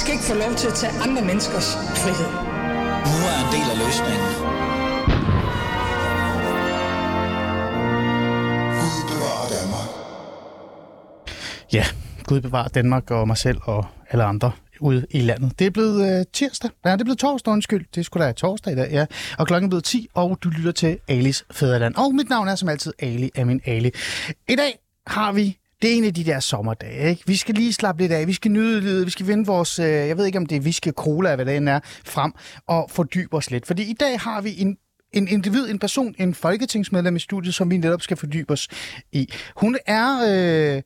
skal ikke få lov til at tage andre menneskers frihed. Nu er en del af løsningen. Ja, Gud bevarer Danmark og mig selv og alle andre ude i landet. Det er blevet øh, tirsdag. Ja, det er blevet torsdag, undskyld. Det skulle da torsdag i dag, ja. Og klokken er blevet 10, og du lytter til Alis Fæderland. Og mit navn er som altid Ali Amin Ali. I dag har vi det er en af de der sommerdage, ikke? Vi skal lige slappe lidt af, vi skal nyde livet, vi skal vinde vores, øh, jeg ved ikke om det er viske cola, hvad det end er, frem og fordybe os lidt. Fordi i dag har vi en en individ, en person, en folketingsmedlem i studiet, som vi netop skal fordybe os i. Hun er... Øh,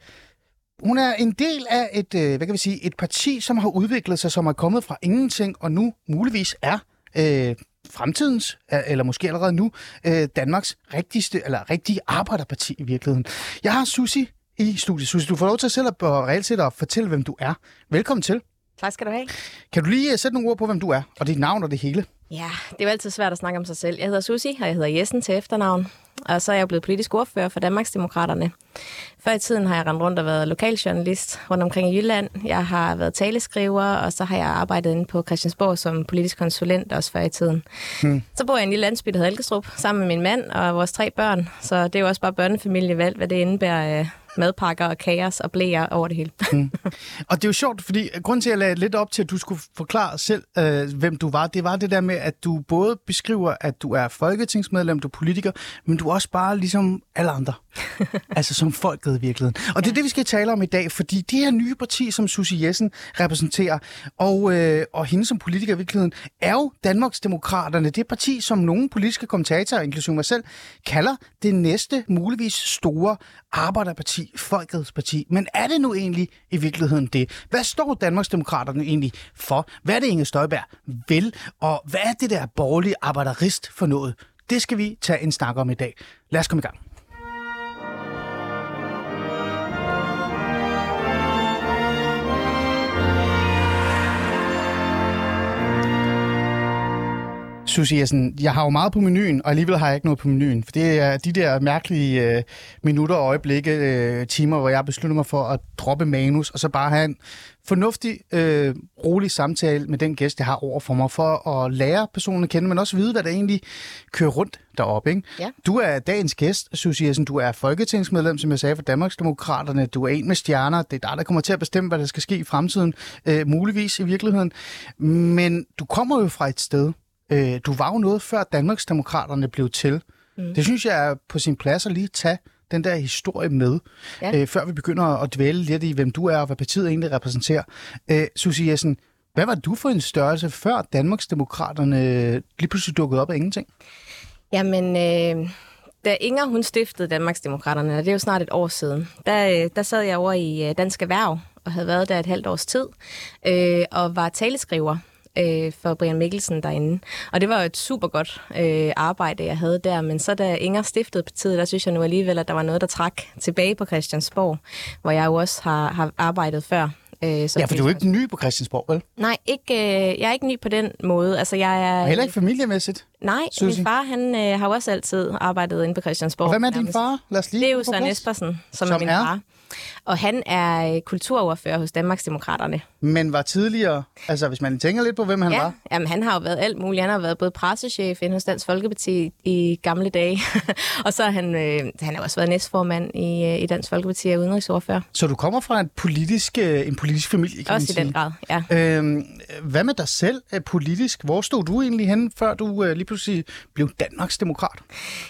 hun er en del af et, øh, hvad kan vi sige, et parti, som har udviklet sig, som er kommet fra ingenting, og nu muligvis er øh, fremtidens, eller måske allerede nu, øh, Danmarks rigtigste, eller rigtige arbejderparti i virkeligheden. Jeg har Susi i studiet. Susi, du får lov til at selv at reelt set at fortælle, hvem du er. Velkommen til. Tak skal du have. Kan du lige øh, sætte nogle ord på, hvem du er, og dit navn og det hele? Ja, det er jo altid svært at snakke om sig selv. Jeg hedder Susi, og jeg hedder Jessen til efternavn. Og så er jeg blevet politisk ordfører for Danmarksdemokraterne. Før i tiden har jeg rendt rundt og været lokaljournalist rundt omkring i Jylland. Jeg har været taleskriver, og så har jeg arbejdet inde på Christiansborg som politisk konsulent også før i tiden. Hmm. Så bor jeg i en lille landsby, der hedder Elkestrup, sammen med min mand og vores tre børn. Så det er jo også bare børnefamilievalg, hvad det indebærer øh, madpakker og kaos og blæer over det hele. mm. Og det er jo sjovt, fordi grund til, at jeg lagde lidt op til, at du skulle forklare selv, øh, hvem du var, det var det der med, at du både beskriver, at du er folketingsmedlem, du er politiker, men du er også bare ligesom alle andre. altså som folket i virkeligheden. Og ja. det er det, vi skal tale om i dag, fordi det her nye parti, som Susie Jessen repræsenterer, og, øh, og hende som politiker i virkeligheden, er jo Danmarks Demokraterne. Det parti, som nogle politiske kommentatorer, inklusive mig selv, kalder det næste muligvis store arbejderparti, folkets parti. Men er det nu egentlig i virkeligheden det? Hvad står Danmarksdemokraterne egentlig for? Hvad er det, Inge Støjberg vil? Og hvad er det der borgerlige arbejderist for noget? Det skal vi tage en snak om i dag. Lad os komme i gang. Susie Jessen, jeg har jo meget på menuen, og alligevel har jeg ikke noget på menuen. For det er de der mærkelige øh, minutter og øjeblikke, øh, timer, hvor jeg beslutter mig for at droppe manus, og så bare have en fornuftig, øh, rolig samtale med den gæst, jeg har over for mig, for at lære personen at kende, men også vide, hvad der egentlig kører rundt deroppe. Ikke? Ja. Du er dagens gæst, Susie Jessen. Du er folketingsmedlem, som jeg sagde, for Danmarksdemokraterne. Du er en med stjerner. Det er dig, der kommer til at bestemme, hvad der skal ske i fremtiden. Øh, muligvis i virkeligheden. Men du kommer jo fra et sted, Øh, du var jo noget før Danmarksdemokraterne blev til. Mm. Det synes jeg er på sin plads at lige tage den der historie med, ja. øh, før vi begynder at dvæle lidt i, hvem du er og hvad partiet egentlig repræsenterer. Øh, Susie Jessen, hvad var du for en størrelse, før Danmarksdemokraterne lige pludselig dukkede op af ingenting? Jamen, øh, da Inger hun stiftede Danmarksdemokraterne, det er jo snart et år siden, der, øh, der sad jeg over i øh, Dansk Erhverv og havde været der et halvt års tid, øh, og var taleskriver øh, for Brian Mikkelsen derinde. Og det var jo et super godt øh, arbejde, jeg havde der. Men så da Inger stiftede partiet, der synes jeg nu alligevel, at der var noget, der trak tilbage på Christiansborg, hvor jeg jo også har, har arbejdet før. Øh, så ja, for du er ikke ny på Christiansborg, vel? Nej, ikke, øh, jeg er ikke ny på den måde. Altså, jeg er, og heller ikke familiemæssigt? Nej, Susie. min far han øh, har jo også altid arbejdet inde på Christiansborg. Og hvem er din far? Lad os lige det er jo Søren Espersen, som, som er min er? far. Og han er øh, kulturordfører hos Danmarksdemokraterne. Men var tidligere, altså hvis man tænker lidt på, hvem han ja, var? Jamen, han har jo været alt muligt. Han har været både pressechef inden hos Dansk Folkeparti i gamle dage, og så har han, øh, han har også været næstformand i, øh, i Dansk Folkeparti og udenrigsordfører. Så du kommer fra en politisk, øh, en politisk familie, kan også man sige? i den grad, ja. Øhm, hvad med dig selv politisk? Hvor stod du egentlig henne, før du øh, lige pludselig blev Danmarks demokrat?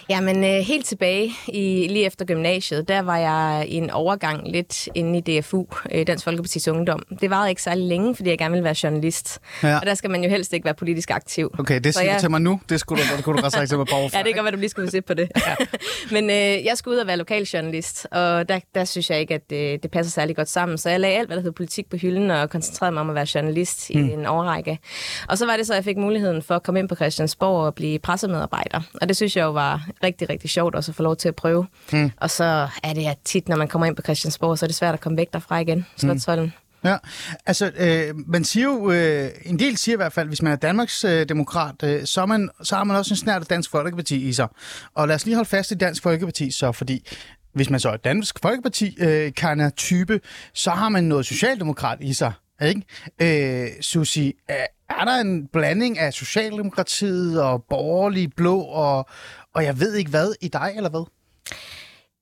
Jamen, øh, helt tilbage i, lige efter gymnasiet, der var jeg i en overgang lidt inde i DFU, øh, Dansk Folkeparti's Ungdom. Det varede ikke særlig længe, fordi jeg gerne ville være journalist. Ja. Og der skal man jo helst ikke være politisk aktiv. Okay, det siger jeg... til mig nu. Det skulle du, det kunne du godt sagt til mig på Ja, det kan at du lige skulle se på det. Ja. Men øh, jeg skulle ud og være lokaljournalist, og der, der synes jeg ikke, at det, det passer særlig godt sammen. Så jeg lagde alt, hvad der hedder politik på hylden, og koncentrerede mig om at være journalist mm. i en overrække. Og så var det så, at jeg fik muligheden for at komme ind på Christiansborg og blive pressemedarbejder. Og det synes jeg jo var rigtig, rigtig sjovt også at få lov til at prøve. Mm. Og så er det tit, når man kommer ind på Christiansborg, så er det svært at komme væk derfra igen. Slottholden. Mm. Ja, altså øh, man siger jo, øh, en del siger i hvert fald, hvis man er Danmarks øh, demokrat, øh, så, man, så har man også en snært af Dansk Folkeparti i sig. Og lad os lige holde fast i Dansk Folkeparti så, fordi hvis man så er Dansk Folkeparti øh, kan type, så har man noget socialdemokrat i sig. Ikke? Øh, Susi, er, der en blanding af Socialdemokratiet og borgerlig blå og, og jeg ved ikke hvad i dig, eller hvad?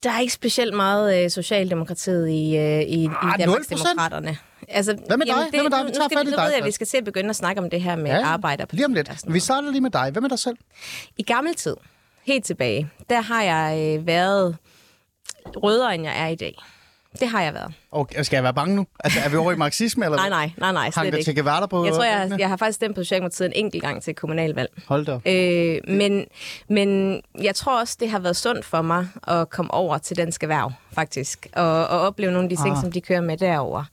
Der er ikke specielt meget øh, Socialdemokratiet i, øh, i, Ah, i Danmarksdemokraterne. Altså, Hvad med dig? jamen, Hvad med dig? Vi nu, nu tager skal fat i nu ved jeg, at vi skal se at begynde at snakke om det her med ja, arbejder. Lige om lidt. Vi starter lige med dig. Hvad med dig selv? I gammel tid, helt tilbage, der har jeg øh, været rødere, end jeg er i dag. Det har jeg været. Okay, skal jeg være bange nu? Altså, er vi over i marxisme, eller Nej, nej, nej, nej, slet ikke. til på Jeg tror, jeg, jeg har faktisk stemt på Socialdemokratiet en enkelt gang til kommunalvalg. Hold da. Øh, men, men jeg tror også, det har været sundt for mig at komme over til dansk erhverv, faktisk. Og, og opleve nogle af de ting, Ah. ah. som de kører med derover.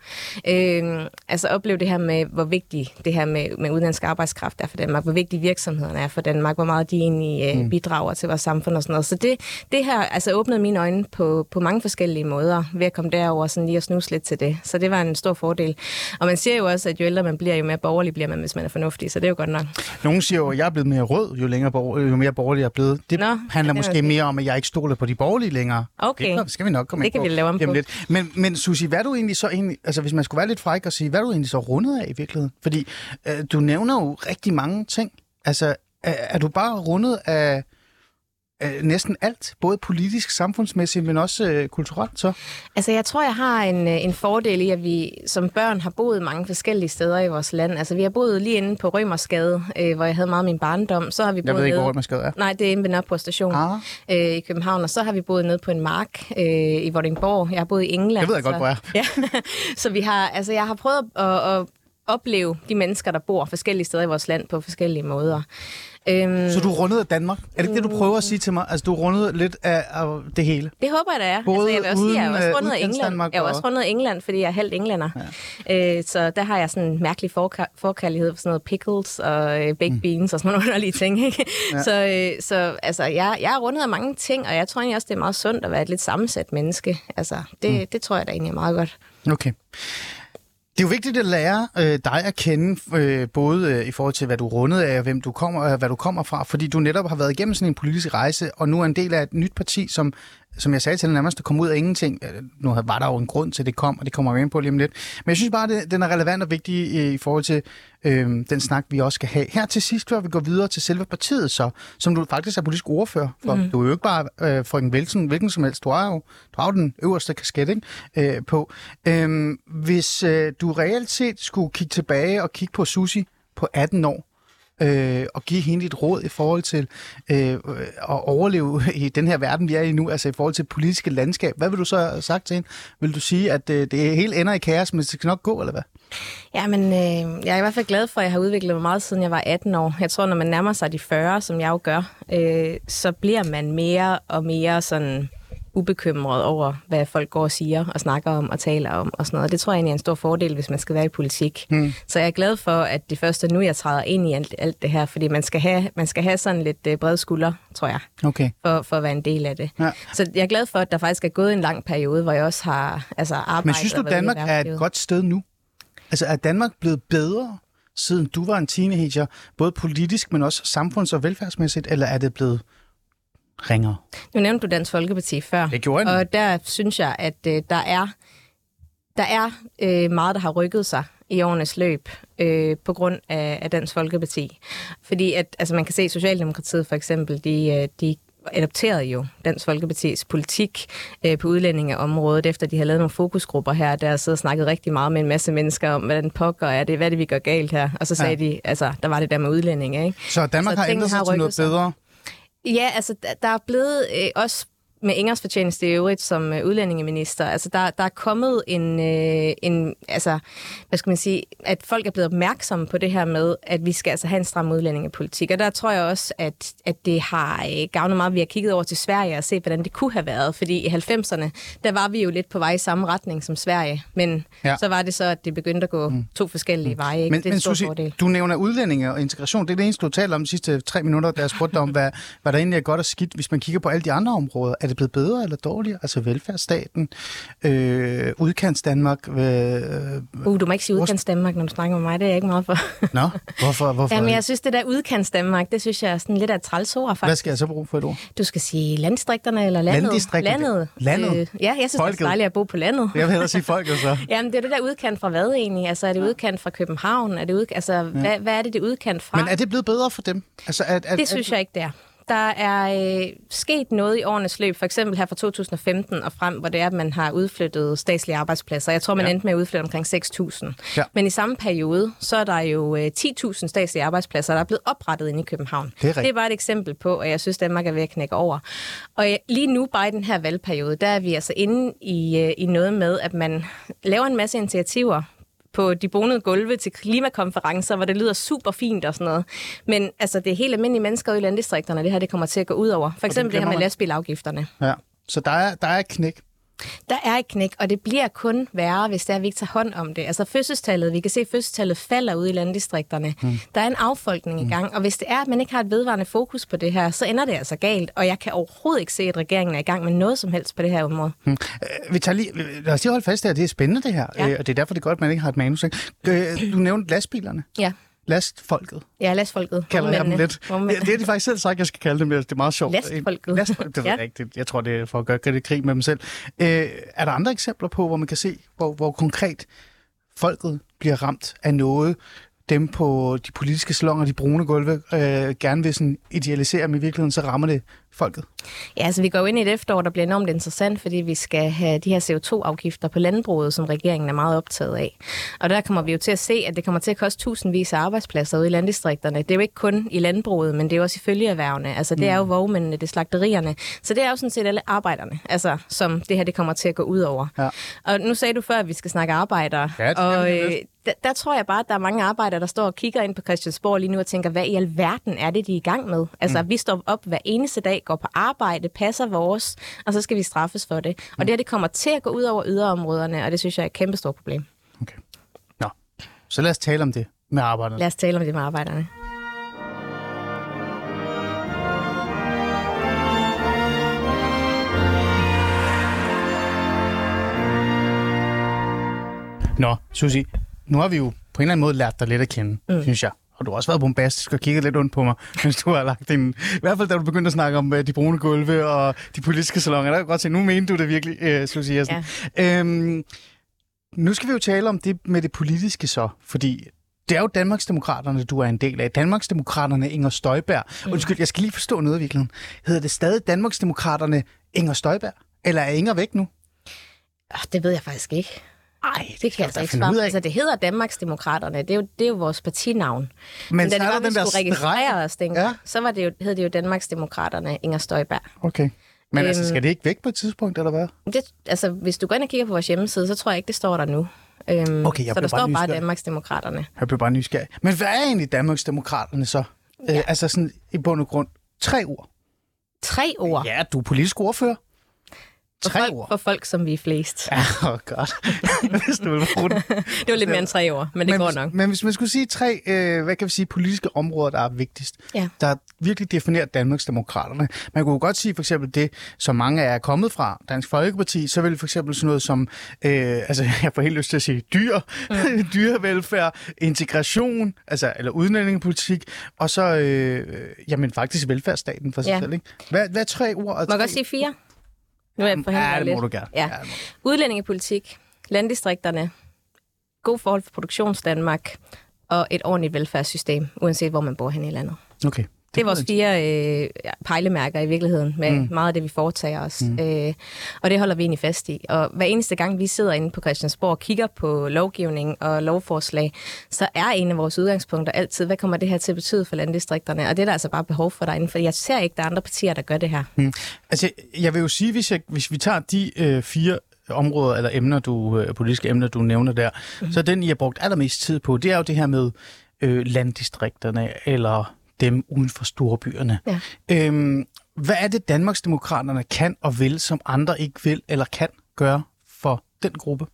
Øh, altså opleve det her med, hvor vigtigt det her med, med udenlandsk arbejdskraft er for Danmark, hvor vigtige virksomhederne er for Danmark, hvor meget de egentlig øh, bidrager til vores samfund og sådan noget. Så det, det her altså åbnede mine øjne på, på mange forskellige måder ved at komme derover sådan lige og snuse lidt til det. Så det var en stor fordel. Og man siger jo også, at jo ældre man bliver, jo mere borgerlig bliver man, hvis man er fornuftig. Så det er jo godt nok. Nogle siger jo, at jeg er blevet mere rød, jo, længere borger, jo mere borgerlig jeg er blevet. Det Nå, handler det måske måske- mere om, at jeg ikke stoler på de borgerlige længere. Okay. Det skal vi nok komme Det kan på vi lave om på. Lidt. Men, men Susi, hvad er du egentlig så egentlig, altså hvis man skulle være lidt fræk og sige, hvad er du egentlig så rundet af i virkeligheden? Fordi øh, du nævner jo rigtig mange ting. Altså, er, er du bare rundet af øh, næsten alt, både politisk, samfundsmæssigt, men også øh, kulturelt så? Altså, jeg tror, jeg har en, øh, en fordel i, at vi som børn har boet mange forskellige steder i vores land. Altså, vi har boet lige inde på Rømersgade, øh, hvor jeg havde meget af min barndom. Så har vi Jeg boet ved ikke, nede- hvor skal er. Nej, det er inde ved Nørreport station Ah. øh, i København. Og så har vi boet nede på en mark øh, i Vordingborg. Jeg har boet i England. Det ved jeg godt, så, hvor er. Ja, så vi har, altså, jeg har prøvet at, at opleve de mennesker, der bor forskellige steder i vores land på forskellige måder. Øhm, Så du er rundet af Danmark? Er det ikke det, du prøver at sige til mig? Altså, du er rundet lidt af, af det hele? Det håber jeg, da er. Både altså, jeg vil også sige, jeg er uden, også øh, rundet af England. udkantsdanmark Jeg er også rundet af England, fordi jeg er halvt englænder. Ja. Øh, så der har jeg sådan en mærkelig forka- forkærlighed for sådan noget pickles og øh, baked beans og sådan nogle underlige ting. Ikke? Ja. Så, øh, så altså, jeg, jeg er rundet af mange ting, og jeg tror egentlig også, det er meget sundt at være et lidt sammensat menneske. Altså, det, mm. det tror jeg da egentlig er meget godt. Okay. Det er jo vigtigt at lære øh, dig at kende, øh, både øh, i forhold til, hvad du er rundet af, og hvem du kommer, øh, hvad du kommer fra, fordi du netop har været igennem sådan en politisk rejse, og nu er en del af et nyt parti, som, som jeg sagde til dig nærmest, der kom ud af ingenting. Øh, Nu var der jo en grund til, at det kom, og det kommer vi ind på lige om lidt. Men jeg synes bare, at den er relevant og vigtig i, i forhold til øh, den snak, vi også skal have. Her til sidst, før vi går videre til selve partiet, så, som du faktisk er politisk ordfører for. Mm. Du er jo ikke bare øh, for en hvilken, hvilken som helst. Du har jo, du har jo den øverste kasket ikke? Øh, på. Øh, hvis øh, du reelt set skulle kigge tilbage og kigge på Susi på 18 år, øh, og give hende et råd i forhold til øh, øh, at overleve i den her verden, vi er i nu, altså i forhold til politiske landskab. Hvad vil du så have sagt til hende? Vil du sige, at øh, det hele ender i kaos, men det skal nok gå, eller hvad? Ja, men øh, jeg er i hvert fald glad for, at jeg har udviklet mig meget, siden jeg var 18 år. Jeg tror, når man nærmer sig de 40, som jeg jo gør, øh, så bliver man mere og mere sådan ubekymret over, hvad folk går og siger og snakker om og taler om og sådan noget. Det tror jeg egentlig er en stor fordel, hvis man skal være i politik. Hmm. Så jeg er glad for, at det første nu, jeg træder ind i alt, alt det her, fordi man skal have, man skal have sådan lidt øh, brede skuldre, tror jeg, Okay. for, for at være en del af det. Ja. Så jeg er glad for, at der faktisk er gået en lang periode, hvor jeg også har altså, arbejdet. Men synes du, Danmark er et godt sted nu? Altså er Danmark blevet bedre, siden du var en teenager, både politisk, men også samfunds- og velfærdsmæssigt, eller er det blevet ringere? Nu nævnte du Dansk Folkeparti før. Det gjorde jeg Og der synes jeg, at øh, der er, der er øh, meget, der har rykket sig i årenes løb øh, på grund af, af Dansk Folkeparti. Fordi at, altså man kan se, at Socialdemokratiet for eksempel, de, øh, de adopterede jo Dansk Folkepartis politik øh, på udlændingeområdet, efter de har lavet nogle fokusgrupper her, der har siddet og snakket rigtig meget med en masse mennesker om, hvordan pokker er det, hvad er det, vi gør galt her? Og så sagde Ja. de, altså, der var det der med udlændinge, ikke? Så Danmark Så har ændret sig har til noget rykket sig. bedre? Ja, altså der, er blevet øh, også med Ingers fortjeneste i øvrigt som øh, udlændingeminister, altså der, der er kommet en, øh, en, altså, hvad skal man sige, at folk er blevet opmærksomme på det her med, at vi skal altså have en stram udlændingepolitik. Og der tror jeg også, at, at det har øh, gavnet meget, vi har kigget over til Sverige og set, hvordan det kunne have været. Fordi i 90'erne, der var vi jo lidt på vej i samme retning som Sverige, men Ja. så var det så, at det begyndte at gå to forskellige mm. veje. Ikke? Men, det er men Susie, fordel. du nævner udlændinge og integration. Det er det eneste, du taler om de sidste tre minutter, da jeg spurgte dig om, hvad, hvad der egentlig er godt og skidt, hvis man kigger på alle de andre områder. Er det blevet bedre eller dårligere? Altså velfærdsstaten, øh, udkants Danmark. Øh, Uh, du må ikke sige udkants Danmark, når du snakker med mig. Det er jeg ikke meget for. Nå, hvorfor? hvorfor? Jamen, jeg synes, det der udkants Danmark, det synes jeg er sådan lidt af et træls ord, Hvad faktisk. skal jeg så bruge for et ord? Du skal sige landdistrikterne eller landet. Landdistrikterne. Landet. Landet. Øh, ja, jeg synes, det Folket. er dejligt at bo på landet. Jeg vil hellere sige folk, jo så. Jamen, det er det der udkant fra hvad egentlig? Altså, er det udkant fra København? Er det ud... Altså, ja. hvad, hvad er det, det udkant fra? Men er det blevet bedre for dem? Altså, at, at, Det synes jeg ikke, det er. Der er øh, sket noget i årenes løb, for eksempel her fra 2015 og frem, hvor det er, at man har udflyttet statslige arbejdspladser. Jeg tror, man Ja. endte med at udflytte omkring 6.000. Ja. Men i samme periode, så er der jo øh, 10.000 statslige arbejdspladser, der er blevet oprettet inde i København. Det er rigtigt. det er bare et eksempel på, og jeg synes, Danmark er ved at knække over. Og øh, lige nu, bare i den her valgperiode, der er vi altså inde i, øh, i noget med, at man laver en masse initiativer på de bonede gulve til klimakonferencer, hvor det lyder super fint og sådan noget. Men altså, det er helt almindelige mennesker ude i landdistrikterne, det her det kommer til at gå ud over. For eksempel det her glemmer med lastbilafgifterne. Ja. Så der er, der er et knæk. Der er et knæk, og det bliver kun værre, hvis det er, at vi ikke tager hånd om det. Altså fødselstallet, vi kan se, at fødselstallet falder ude i landdistrikterne. Mm. Der er en affolkning i gang, og hvis det er, at man ikke har et vedvarende fokus på det her, så ender det altså galt, og jeg kan overhovedet ikke se, at regeringen er i gang med noget som helst på det her område. Øh, Vi tager lige, lad os lige holde fast her. Det er spændende, det her. Ja. Øh, Og det er derfor, det er godt, at man ikke har et manus. Ikke? Øh, Du nævnte lastbilerne. Ja, Lastfolket, ja lastfolket. kalder jeg dem lidt. Vognmændene. Det, det er de faktisk selv sagt, jeg skal kalde dem. Det er meget sjovt. Lastfolket. Lastfolket, det Ja. jeg ikke. Jeg tror, det er for at gøre det krig med dem selv. Øh, er der andre eksempler på, hvor man kan se, hvor, hvor konkret folket bliver ramt af noget, dem på de politiske salonger, de brune gulve, øh, gerne vil sådan idealisere, men i virkeligheden så rammer det folket. Ja, altså vi går ind i et efterår, der bliver enormt interessant, fordi vi skal have de her CO2-afgifter på landbruget, som regeringen er meget optaget af. Og der kommer vi jo til at se, at det kommer til at koste tusindvis af arbejdspladser ude i landdistrikterne. Det er jo ikke kun i landbruget, men det er jo også i følgeerhvervene. Altså det er jo vognmændene, det er slagterierne. Så det er jo sådan set alle arbejderne, altså, som det her det kommer til at gå ud over. Ja. Og nu sagde du før, at vi skal snakke arbejdere. Ja, det og, øh, der, der tror jeg bare, at der er mange arbejdere, der står og kigger ind på Christiansborg lige nu og tænker, hvad i alverden er det, de er i gang med? Altså, mm. vi står op hver eneste dag, går på arbejde, passer vores, og så skal vi straffes for det. Og det her, det kommer til at gå ud over yderområderne, og det synes jeg er et kæmpe stort problem. Okay. Nå, så lad os tale om det med arbejderne. Lad os tale om det med arbejderne. Nå, Susie, nu har vi jo på en eller anden måde lært dig lidt at kende, mm. synes jeg. Og du har også været bombastisk og kigget lidt ondt på mig, mens du har lagt din... I hvert fald, da du begyndte at snakke om uh, de brune gulve og de politiske salonger. Der kan godt se, nu mente du det virkelig, uh, Susie Jessen. Ja. Øhm, nu skal vi jo tale om det med det politiske så, fordi det er jo Danmarksdemokraterne, du er en del af. Danmarksdemokraterne Inger Støjberg. Mm. Undskyld, jeg skal lige forstå noget i virkeligheden. Hedder det stadig Danmarksdemokraterne Inger Støjberg? Eller er Inger væk nu? Oh, det ved jeg faktisk ikke. Nej, Det kan jeg altså ikke svare på. Altså, det hedder Danmarksdemokraterne. Det er jo, det er jo vores partinavn. Men, Men da det var, der vi den der skulle registrere os dengang, Ja. så var det jo, hed det jo Danmarksdemokraterne Inger Støjberg. Okay. Men altså, Øhm. skal det ikke væk på et tidspunkt, eller hvad? Det, altså, hvis du går ind og kigger på vores hjemmeside, så tror jeg ikke, det står der nu. Øhm, Okay, jeg så der bare står bare nysgerrig. Danmarksdemokraterne. Jeg blev bare nysgerrig. Men hvad er egentlig Danmarksdemokraterne så? Ja. Øh, altså sådan i bund og grund. Tre ord. Tre ord Ja, du er politisk ordfører. For, Tre folk, ord. for folk, som vi er flest. Ja, oh godt. hvis du vil bruge den. Det var lidt mere end tre ord, men det men, går nok. Men hvis man skulle sige tre, øh, hvad kan vi sige, politiske områder, der er vigtigst, Ja. der virkelig definerer Danmarksdemokraterne. Man kunne godt sige for eksempel det, som mange er kommet fra, Dansk Folkeparti, så vil for eksempel sådan noget som, øh, altså jeg får helt lyst til at sige dyr, mm. dyrevelfærd, integration, altså eller udlændingepolitik, og så, øh, jamen faktisk velfærdsstaten for sig Ja. selv, ikke? Hvad, hvad tre ord? Må jeg tre- godt sige fire? Nu er jeg forhindret Ja, det må lidt. du gerne. Ja. Udlændingepolitik, landdistrikterne, god forhold for produktionsdanmark og et ordentligt velfærdssystem, uanset hvor man bor hen i landet. Okay. Det er vores fire øh, pejlemærker i virkeligheden med mm. meget af det, vi foretager os. Mm. Øh, og det holder vi egentlig fast i. Og hver eneste gang, vi sidder inde på Christiansborg og kigger på lovgivning og lovforslag, så er en af vores udgangspunkter altid, hvad kommer det her til at betyde for landdistrikterne? Og det er der altså bare behov for derinde, for jeg ser ikke, der er andre partier, der gør det her. Mm. Altså, jeg vil jo sige, hvis, jeg, hvis vi tager de øh, fire områder eller emner, du, øh, politiske emner, du nævner der, mm. så den, I har brugt allermest tid på, det er jo det her med øh, landdistrikterne eller dem uden for storbyerne. Ja. Øhm, hvad er det, Danmarksdemokraterne kan og vil, som andre ikke vil eller kan gøre for den gruppe?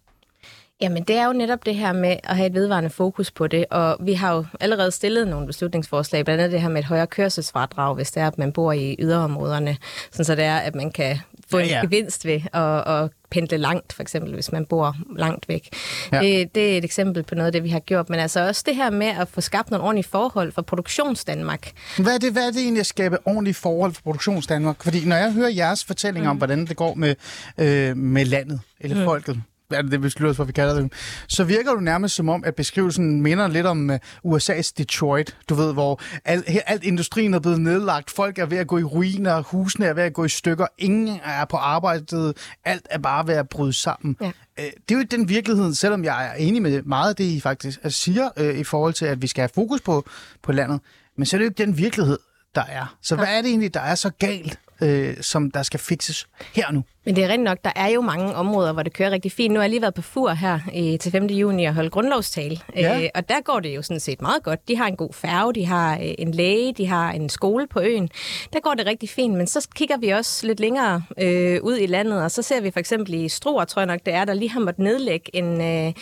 Jamen, det er jo netop det her med at have et vedvarende fokus på det, og vi har jo allerede stillet nogle beslutningsforslag, blandt andet det her med et højere kørselsfradrag, hvis det er, at man bor i yderområderne, sådan så det er, at man kan få Ja, ja, gevinst ved at, at pendle langt, for eksempel, hvis man bor langt væk. Ja. Det, det er et eksempel på noget af det, vi har gjort. Men altså også det her med at få skabt nogle ordentlige forhold for produktionsdanmark. Hvad er, det, hvad er det egentlig at skabe ordentlige forhold for produktionsdanmark? Fordi når jeg hører jeres fortælling mm. om, hvordan det går med, øh, med landet, eller mm. folket, er det, det beslutter os for, vi kalder det, så virker du nærmest som om, at beskrivelsen minder lidt om uh, USA's Detroit, du ved, hvor al, he- alt industrien er blevet nedlagt, folk er ved at gå i ruiner, husene er ved at gå i stykker, ingen er på arbejdet, alt er bare ved at bryde sammen. Ja. Øh, Det er jo den virkelighed, selvom jeg er enig med meget af det, I faktisk øh, siger, øh, i forhold til, at vi skal have fokus på, på landet. Men så er det jo ikke den virkelighed, der er. Så hvad er det egentlig, der er så galt, øh, som der skal fikses her nu? Men det er rigtigt nok, der er jo mange områder, hvor det kører rigtig fint. Nu har jeg lige været på FUR her øh, til 5. juni og holdt grundlovstale. Ja. Øh, og der går det jo sådan set meget godt. De har en god færge, de har øh, en læge, de har en skole på øen. Der går det rigtig fint, men så kigger vi også lidt længere øh, ud i landet, og så ser vi for eksempel i Struer, tror jeg nok det er, der lige har måttet nedlægge en, øh,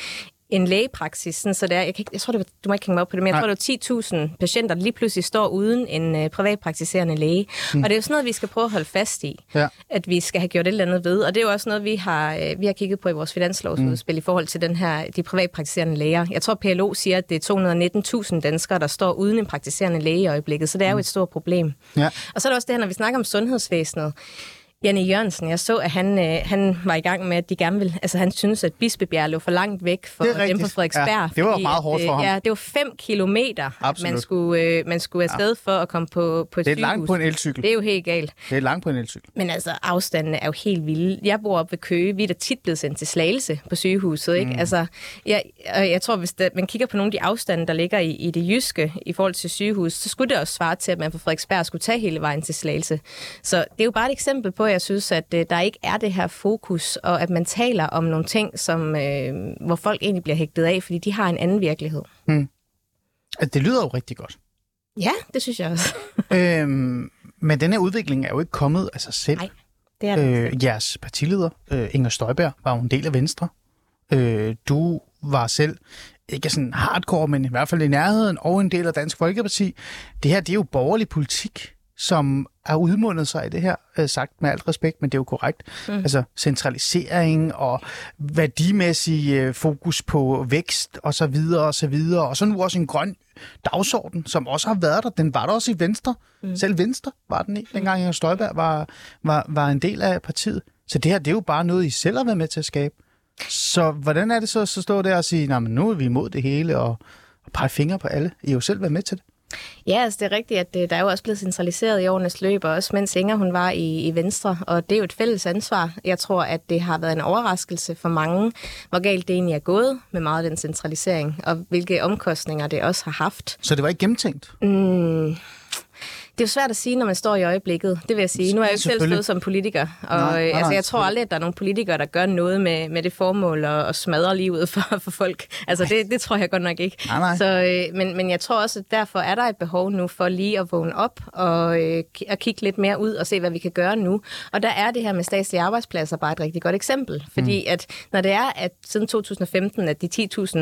en lægepraksis, sådan, så det er, jeg, kan ikke, jeg tror, det var, du må ikke hænge mig op på det, men jeg Nej. tror, det var 10.000 patienter, der lige pludselig står uden en øh, privatpraktiserende læge. Mm. Og det er jo sådan noget, vi skal prøve at holde fast i, Ja. at vi skal have gjort et eller andet ved. Og det er jo også noget, vi har, øh, vi har kigget på i vores finanslovsudspil mm. i forhold til den her, de privatpraktiserende læger. Jeg tror, PLO siger, at det er 219.000 danskere, der står uden en praktiserende læge i øjeblikket, så det er jo et stort problem. Ja. Og så er der også det her, når vi snakker om sundhedsvæsenet. Janne Jørgensen, jeg så, at han, øh, han var i gang med, at de gerne ville, altså han synes, at Bispebjerg lå for langt væk for dem på Frederiksberg. Ja, det var fordi meget hårdt for øh, ham. Ja, det var fem kilometer, Absolut. man skulle, øh, man skulle afsted for at komme på, på Det er sygehus. langt på en elcykel. Det er jo helt galt. Det er langt på en elcykel. Men altså, afstandene er jo helt vilde. Jeg bor oppe ved Køge. Vi er da tit blevet sendt til Slagelse på sygehuset. Ikke? Mm. Altså, jeg, jeg tror, hvis der, man kigger på nogle af de afstande, der ligger i, i det jyske i forhold til sygehus, så skulle det også svare til, at man fra Frederiksberg skulle tage hele vejen til Slagelse. Så det er jo bare et eksempel på, jeg synes, at øh, der ikke er det her fokus, og at man taler om nogle ting, som, øh, hvor folk egentlig bliver hægtet af, fordi de har en anden virkelighed. Altså, det lyder jo rigtig godt. Ja, det synes jeg også. øhm, men den her udvikling er jo ikke kommet af sig selv. Nej, det er det. Øh, jeres partileder, øh, Inger Støjberg, var jo en del af Venstre. Øh, du var selv ikke sådan hardcore, men i hvert fald i nærheden, og en del af Dansk Folkeparti. Det her, det er jo borgerlig politik, som er udmundet sig i det her, øh, sagt med alt respekt, men det er jo korrekt. Mm. Altså centralisering og værdimæssig øh, fokus på vækst og så videre og så videre. Og så nu også en grøn dagsorden, som også har været der. Den var der også i Venstre. Mm. Selv Venstre var den i, dengang Inger Støjberg var, var, var en del af partiet. Så det her, det er jo bare noget, I selv har været med til at skabe. Så hvordan er det så at stå der og sige, nej, men nu er vi imod det hele, og, og pege fingre på alle? I har jo selv været med til det. Ja, altså det er rigtigt, at øh, der er jo også blevet centraliseret i årenes løb, og også mens Inger hun var i, i Venstre, og det er jo et fælles ansvar. Jeg tror, at det har været en overraskelse for mange, hvor galt det egentlig er gået med meget af den centralisering, og hvilke omkostninger det også har haft. Så det var ikke gennemtænkt? Mm. Det er jo svært at sige, når man står i øjeblikket. Det vil jeg sige. Nu er jeg jo ikke selv stået som politiker. Og Nej, nej, nej, altså, jeg tror aldrig, at der er nogle politikere, der gør noget med, med det formål at, at smadre livet for, for folk. Altså, det, det tror jeg godt nok ikke. Nej, nej. Så, øh, men, men jeg tror også, at derfor er der et behov nu for lige at vågne op og øh, at kigge lidt mere ud og se, hvad vi kan gøre nu. Og der er det her med statslige arbejdspladser bare et rigtig godt eksempel. Fordi at når det er, at siden 2015, at de 10.000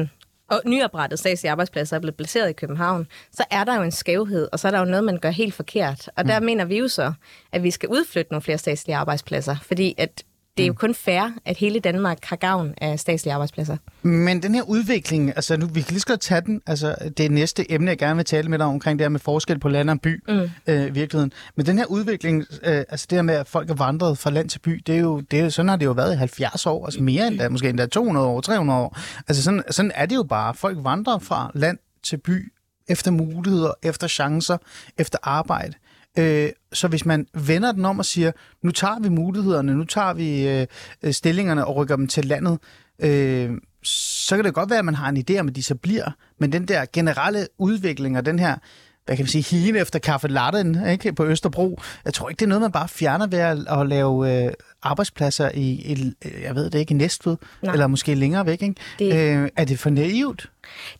og nyoprettede statslige arbejdspladser er blevet placeret i København, så er der jo en skævhed, og så er der jo noget, man gør helt forkert. Og der mener vi jo så, at vi skal udflytte nogle flere statslige arbejdspladser, fordi at det er jo kun fair, at hele Danmark har gavn af statslige arbejdspladser. Men den her udvikling, altså nu, vi kan lige så godt tage den, altså det er næste emne, jeg gerne vil tale med dig omkring det her med forskel på land og by, mm. øh, virkeligheden. Men den her udvikling, øh, altså det her med, at folk er vandret fra land til by, det er jo, det er, sådan har det jo været i 70 år, altså mere end da, måske endda 200 år, 300 år. Altså sådan, sådan er det jo bare. Folk vandrer fra land til by efter muligheder, efter chancer, efter arbejde. Øh, så hvis man vender den om og siger, nu tager vi mulighederne, nu tager vi øh, øh, stillingerne og rykker dem til landet, øh, så kan det godt være, at man har en idé om, at de så bliver. Men den der generelle udvikling og den her, hvad kan man sige, hine efter kaffe latten ikke, på Østerbro, jeg tror ikke, det er noget, man bare fjerner ved at, at lave øh, arbejdspladser i, i, jeg ved det ikke, i Næstved, Nej. eller måske længere væk. Ikke? Det- Øh, er det for naivt?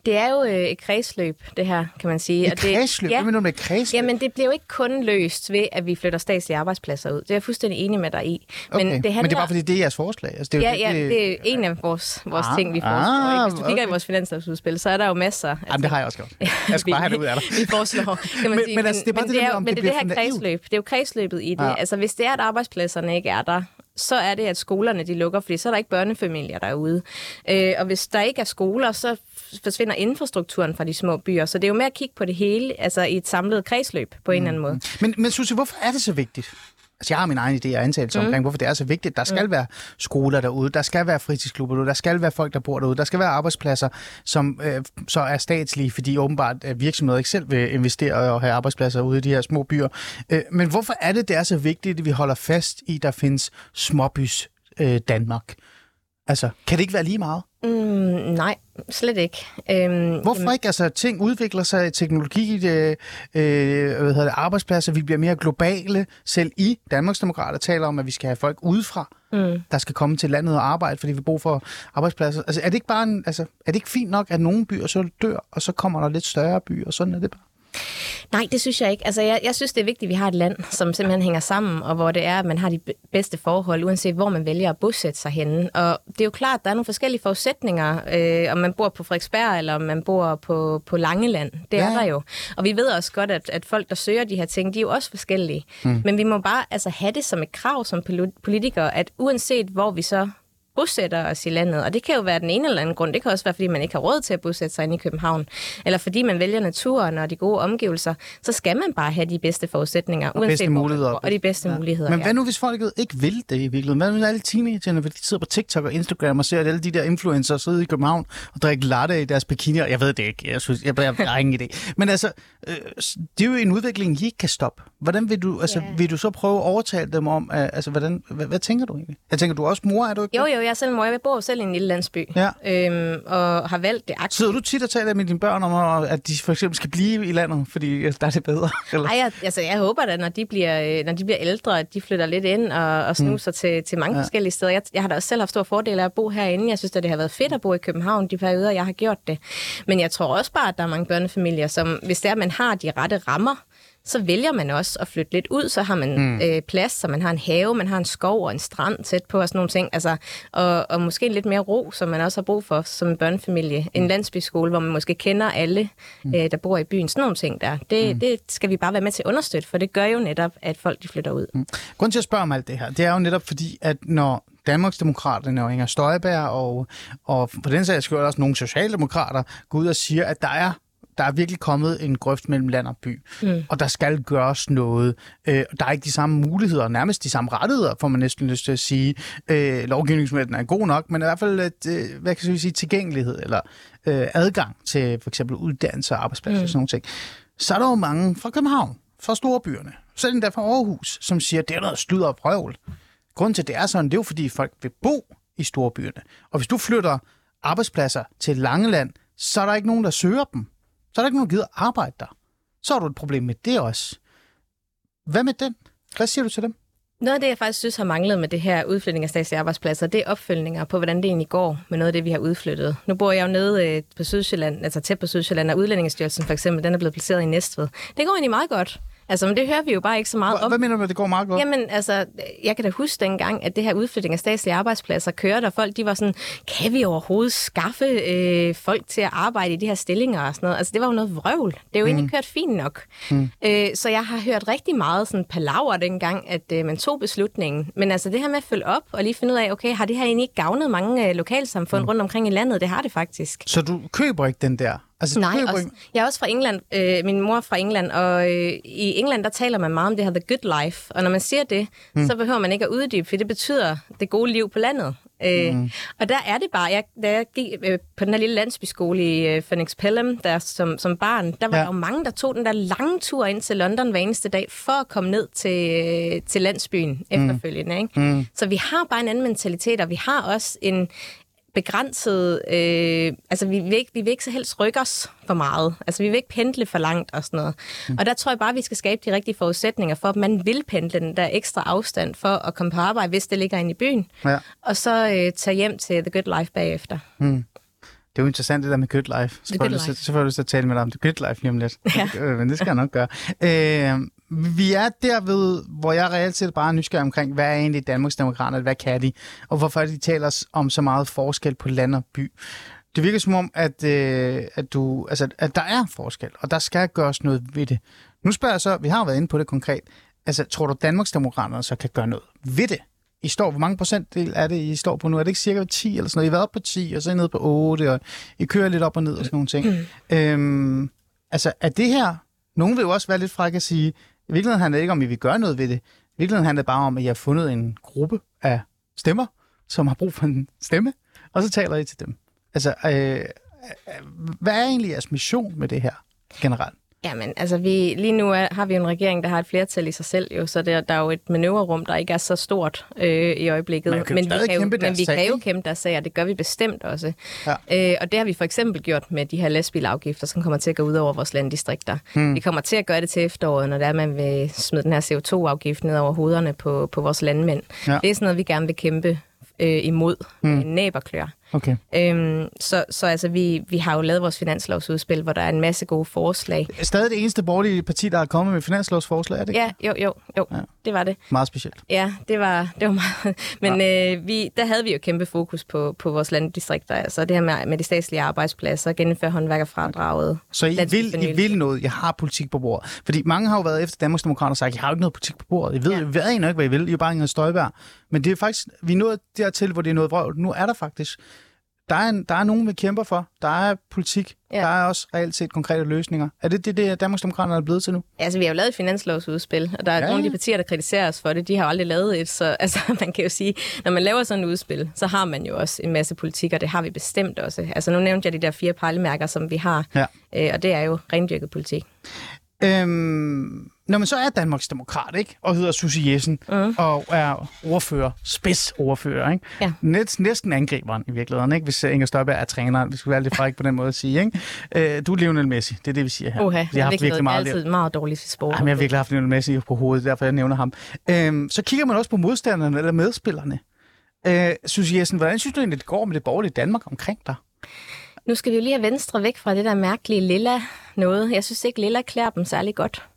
Det er jo øh, et kredsløb, det her, kan man sige. Et Og det, kredsløb? Ja, Hvad mener du med kredsløb? Jamen, det bliver jo ikke kun løst ved, at vi flytter statslige arbejdspladser ud. Det er jeg fuldstændig enig med dig i. okay. Men det handler... Men det er bare fordi, det er jeres forslag. Altså, det er jo Ja, det, ja, det er en af vores, vores Ah, ting, vi foreslår. ah, ikke? Hvis du kigger okay. i vores finanslovsudspil, så er der jo masser. Altså, Jamen, det har jeg også gjort. Jeg skal bare have det ud af dig. Vi foreslår, kan man Men- sige. men altså, det er bare det der jo- om men det det, det her kredsløb. Det er jo kredsløbet i det. Altså, hvis det er, at arbejdspladserne ikke er der, så er det, at skolerne de lukker, fordi så er der ikke børnefamilier derude. Øh, og hvis der ikke er skoler, så forsvinder infrastrukturen fra de små byer. Så det er jo med at kigge på det hele, altså i et samlet kredsløb på en eller anden måde. Men, men Susie, hvorfor er det så vigtigt? Altså, jeg har min egen idé og antagelse mm. omkring, hvorfor det er så vigtigt. Der skal mm. være skoler derude, der skal være fritidsklubber derude, der skal være folk, der bor derude, der skal være arbejdspladser, som øh, så er statslige, fordi åbenbart at virksomheder ikke selv vil investere og have arbejdspladser ude i de her små byer. Øh, men hvorfor er det, det er så vigtigt, at vi holder fast i, at der findes småbys øh, Danmark? Altså, kan det ikke være lige meget? Mm, nej, slet ikke. Øhm, Hvorfor jamen... ikke? Altså, ting udvikler sig, teknologi, det, øh, hvad hedder det, arbejdspladser, vi bliver mere globale. Selv i Danmarksdemokrater taler om, at vi skal have folk udefra, mm. der skal komme til landet og arbejde, fordi vi bruger for arbejdspladser. Altså, er det ikke bare en, altså, er det ikke fint nok, at nogle byer så dør, og så kommer der lidt større byer, og sådan er det bare? Nej, det synes jeg ikke. Altså, jeg, jeg synes, det er vigtigt, at vi har et land, som simpelthen hænger sammen, og hvor det er, at man har de bedste forhold, uanset hvor man vælger at bosætte sig henne. Og det er jo klart, at der er nogle forskellige forudsætninger, øh, om man bor på Frederiksberg, eller om man bor på, på Langeland. Det ja. er der jo. Og vi ved også godt, at, at folk, der søger de her ting, de er jo også forskellige. Mm. Men vi må bare altså, have det som et krav som politikere, at uanset hvor vi så bosætter os i landet. Og det kan jo være den ene eller anden grund. Det kan også være, fordi man ikke har råd til at bosætte sig inde i København. Eller fordi man vælger naturen og de gode omgivelser. Så skal man bare have de bedste forudsætninger. Og bedste muligheder. Og de bedste ja. muligheder, Men hvad nu, hvis folk ikke vil det i virkeligheden? Hvad med alle teenagerne, de sidder på TikTok og Instagram og ser, at alle de der influencer sidder i København og drikker latte i deres bikinier? Jeg ved det ikke. Jeg, synes, jeg, jeg, jeg har ingen idé. Men altså, øh, det er jo en udvikling, I ikke kan stoppe. Hvordan vil du, altså, yeah. vil du så prøve at overtale dem om, altså, hvordan, hvad, hvad, tænker du egentlig? Jeg tænker, du er også mor, er du ikke? Jo, jo, jeg er selv mor. Jeg bor selv i en lille landsby, ja. øhm, og har valgt det aktivt. Sidder du tit og taler med dine børn om, at de for eksempel skal blive i landet, fordi der er det bedre? Eller? Ej, jeg, altså, jeg håber da, når de, bliver, øh, når de bliver ældre, at de flytter lidt ind og, og snuser mm. til, til mange ja. forskellige steder. Jeg, jeg har da også selv haft stor fordel af at bo herinde. Jeg synes, at det har været fedt at bo i København de perioder, jeg har gjort det. Men jeg tror også bare, at der er mange børnefamilier, som hvis det er, at man har de rette rammer, så vælger man også at flytte lidt ud, så har man mm. øh, plads, så man har en have, man har en skov og en strand tæt på og sådan nogle ting. Altså, og, og måske lidt mere ro, som man også har brug for som en børnefamilie. En mm. landsbyskole, hvor man måske kender alle, mm. øh, der bor i byen. Sådan nogle ting der. Det, mm. det skal vi bare være med til at understøtte, for det gør jo netop, at folk de flytter ud. Mm. Grunden til at spørge om alt det her, det er jo netop fordi, at når Danmarksdemokraterne og Inger Støjberg og, og for den sags skyld også nogle socialdemokrater går ud og siger, at der er der er virkelig kommet en grøft mellem land og by, mm. og der skal gøres noget. Øh, der er ikke de samme muligheder, nærmest de samme rettigheder, får man næsten lyst til at sige. Øh, lovgivningsmæssigt er god nok, men i hvert fald et, øh, hvad kan jeg sige, tilgængelighed eller øh, adgang til for eksempel uddannelse og arbejdspladser mm. og sådan noget. ting. Så er der jo mange fra København, fra storbyerne, selv endda fra Aarhus, som siger, at det er noget sludder og prøvel. Grunden til, at det er sådan, det er jo fordi, folk vil bo i storbyerne. Og hvis du flytter arbejdspladser til Langeland, så er der ikke nogen, der søger dem. Så er der ikke nogen, der gider arbejde der. Så har du et problem med det også. Hvad med den? Hvad siger du til dem? Noget af det, jeg faktisk synes har manglet med det her udflytning af statslige arbejdspladser, det er opfølgninger på, hvordan det egentlig går med noget af det, vi har udflyttet. Nu bor jeg jo nede øh, på Sydsjælland, altså tæt på Sydsjælland, og Udlændingsstyrelsen for eksempel, den er blevet placeret i Næstved. Det går egentlig meget godt. Altså, men det hører vi jo bare ikke så meget om. Hvad mener du, at det går meget godt? Jamen, altså, jeg kan da huske dengang, at det her udflytning af statslige arbejdspladser kørte, og folk de var sådan, kan vi overhovedet skaffe øh, folk til at arbejde i de her stillinger og sådan noget? Altså, det var jo noget vrøvl. Det er jo mm. egentlig kørt fint nok. Mm. Øh, så jeg har hørt rigtig meget sådan palaver dengang, at øh, man tog beslutningen. Men altså, det her med at følge op og lige finde ud af, okay, har det her egentlig ikke gavnet mange øh, lokalsamfund mm. rundt omkring i landet? Det har det faktisk. Så du køber ikke den der Altså, Nej, også, jeg er også fra England. Øh, min mor er fra England, og øh, i England der taler man meget om det her the good life. Og når man siger det, mm. så behøver man ikke at uddybe, for det betyder det gode liv på landet. Øh, mm. Og der er det bare, jeg, da jeg gik øh, på den her lille landsbyskole i øh, Phoenix Pelham, der som, som barn, der var ja. der jo mange, der tog den der lange tur ind til London hver eneste dag, for at komme ned til, øh, til landsbyen mm. efterfølgende. Ikke? Mm. Så vi har bare en anden mentalitet, og vi har også en, begrænset... Øh, altså, vi vil, ikke, vi vil ikke så helst rykke os for meget. Altså, vi vil ikke pendle for langt og sådan noget. Mm. Og der tror jeg bare, vi skal skabe de rigtige forudsætninger for, at man vil pendle den der ekstra afstand for at komme på arbejde, hvis det ligger inde i byen. Ja. Og så øh, tage hjem til The Good Life bagefter. Mm. Det er jo interessant, det der med good life. Så får, du, så, så får du så tale med dig om det good life lige om lidt. Ja. Men det skal jeg nok gøre. Øh, vi er derved, hvor jeg reelt set bare er nysgerrig omkring, hvad er egentlig Danmarksdemokraterne, hvad kan de, og hvorfor de taler om så meget forskel på land og by. Det virker som om, at, øh, at, du, altså, at der er forskel, og der skal gøres noget ved det. Nu spørger jeg så, vi har været inde på det konkret, altså tror du, Danmarksdemokraterne så kan gøre noget ved det? I står, hvor mange procentdel er det, I står på nu? Er det ikke cirka 10 eller sådan noget? I har været på 10, og så er I nede på 8, og I kører lidt op og ned og sådan nogle ting. Mm. Øhm, altså, er det her... Nogen vil jo også være lidt fræk at sige, i virkeligheden handler det ikke om, at vi gør noget ved det. I virkeligheden handler det bare om, at jeg har fundet en gruppe af stemmer, som har brug for en stemme, og så taler I til dem. Altså, øh, øh hvad er egentlig jeres mission med det her generelt? Jamen, altså vi, lige nu er, har vi en regering, der har et flertal i sig selv, jo, så der, der er jo et manøvrerum, der ikke er så stort øh, i øjeblikket. Men, men vi, kan jo, men vi kan jo kæmpe deres sag, og det gør vi bestemt også. Ja. Øh, og det har vi for eksempel gjort med de her lastbilafgifter, som kommer til at gå ud over vores landdistrikter. Hmm. Vi kommer til at gøre det til efteråret, når der er, man vil smide den her CO2-afgift ned over hovederne på, på vores landmænd. Ja. Det er sådan noget, vi gerne vil kæmpe øh, imod hmm. med næberklør. Okay. Øhm, så, så altså, vi, vi har jo lavet vores finanslovsudspil, hvor der er en masse gode forslag. Stadig det eneste borgerlige parti, der er kommet med finanslovsforslag, er det Ja, jo, jo, jo. Ja. Det var det. Meget specielt. Ja, det var, det var meget. Men ja. øh, vi, der havde vi jo kæmpe fokus på, på vores landdistrikter. Altså det her med, med de statslige arbejdspladser, gennemføre håndværkerfradraget. Så I vil, I vil noget, jeg har politik på bordet. Fordi mange har jo været efter Danmarksdemokraterne og sagt, jeg har jo ikke noget politik på bordet. I ved, ja. jeg ved ikke, hvad I vil. I er bare en støjbær. Men det er faktisk, vi er nået dertil, hvor det er noget vrøvl. Nu er der faktisk der er, en, der er nogen, vi kæmper for. Der er politik. Ja. Der er også reelt set konkrete løsninger. Er det det, det Danmarksdemokraterne er blevet til nu? Altså, vi har jo lavet et finanslovsudspil, og der er ja. nogle af de partier, der kritiserer os for det. De har jo aldrig lavet et, så altså, man kan jo sige, når man laver sådan et udspil, så har man jo også en masse politik, og det har vi bestemt også. Altså, nu nævnte jeg de der fire pejlemærker, som vi har, ja. øh, og det er jo rendyrket politik. Øhm, når man så er Danmarks Demokrat, ikke? Og hedder Susie Jessen, mm. og er ordfører, spidsordfører, ikke? Ja. Næsten, næsten angriberen i virkeligheden, ikke? Hvis Inger Støjberg er træneren. Vi skal være lidt fræk på den måde at sige, ikke? Øh, du er Lionel Messi, det er det, vi siger her. Uha, jeg har haft virkelig meget, altid meget dårligt sport. Jamen, jeg har virkelig haft Lionel Messi på hovedet, derfor jeg nævner ham. Øhm, så kigger man også på modstanderne eller medspillerne. Øh, Susie Jessen, hvordan synes du egentlig, det går med det borgerlige Danmark omkring dig? Nu skal vi jo lige have Venstre væk fra det der mærkelige lilla noget. Jeg synes ikke, lilla klæder dem særlig godt.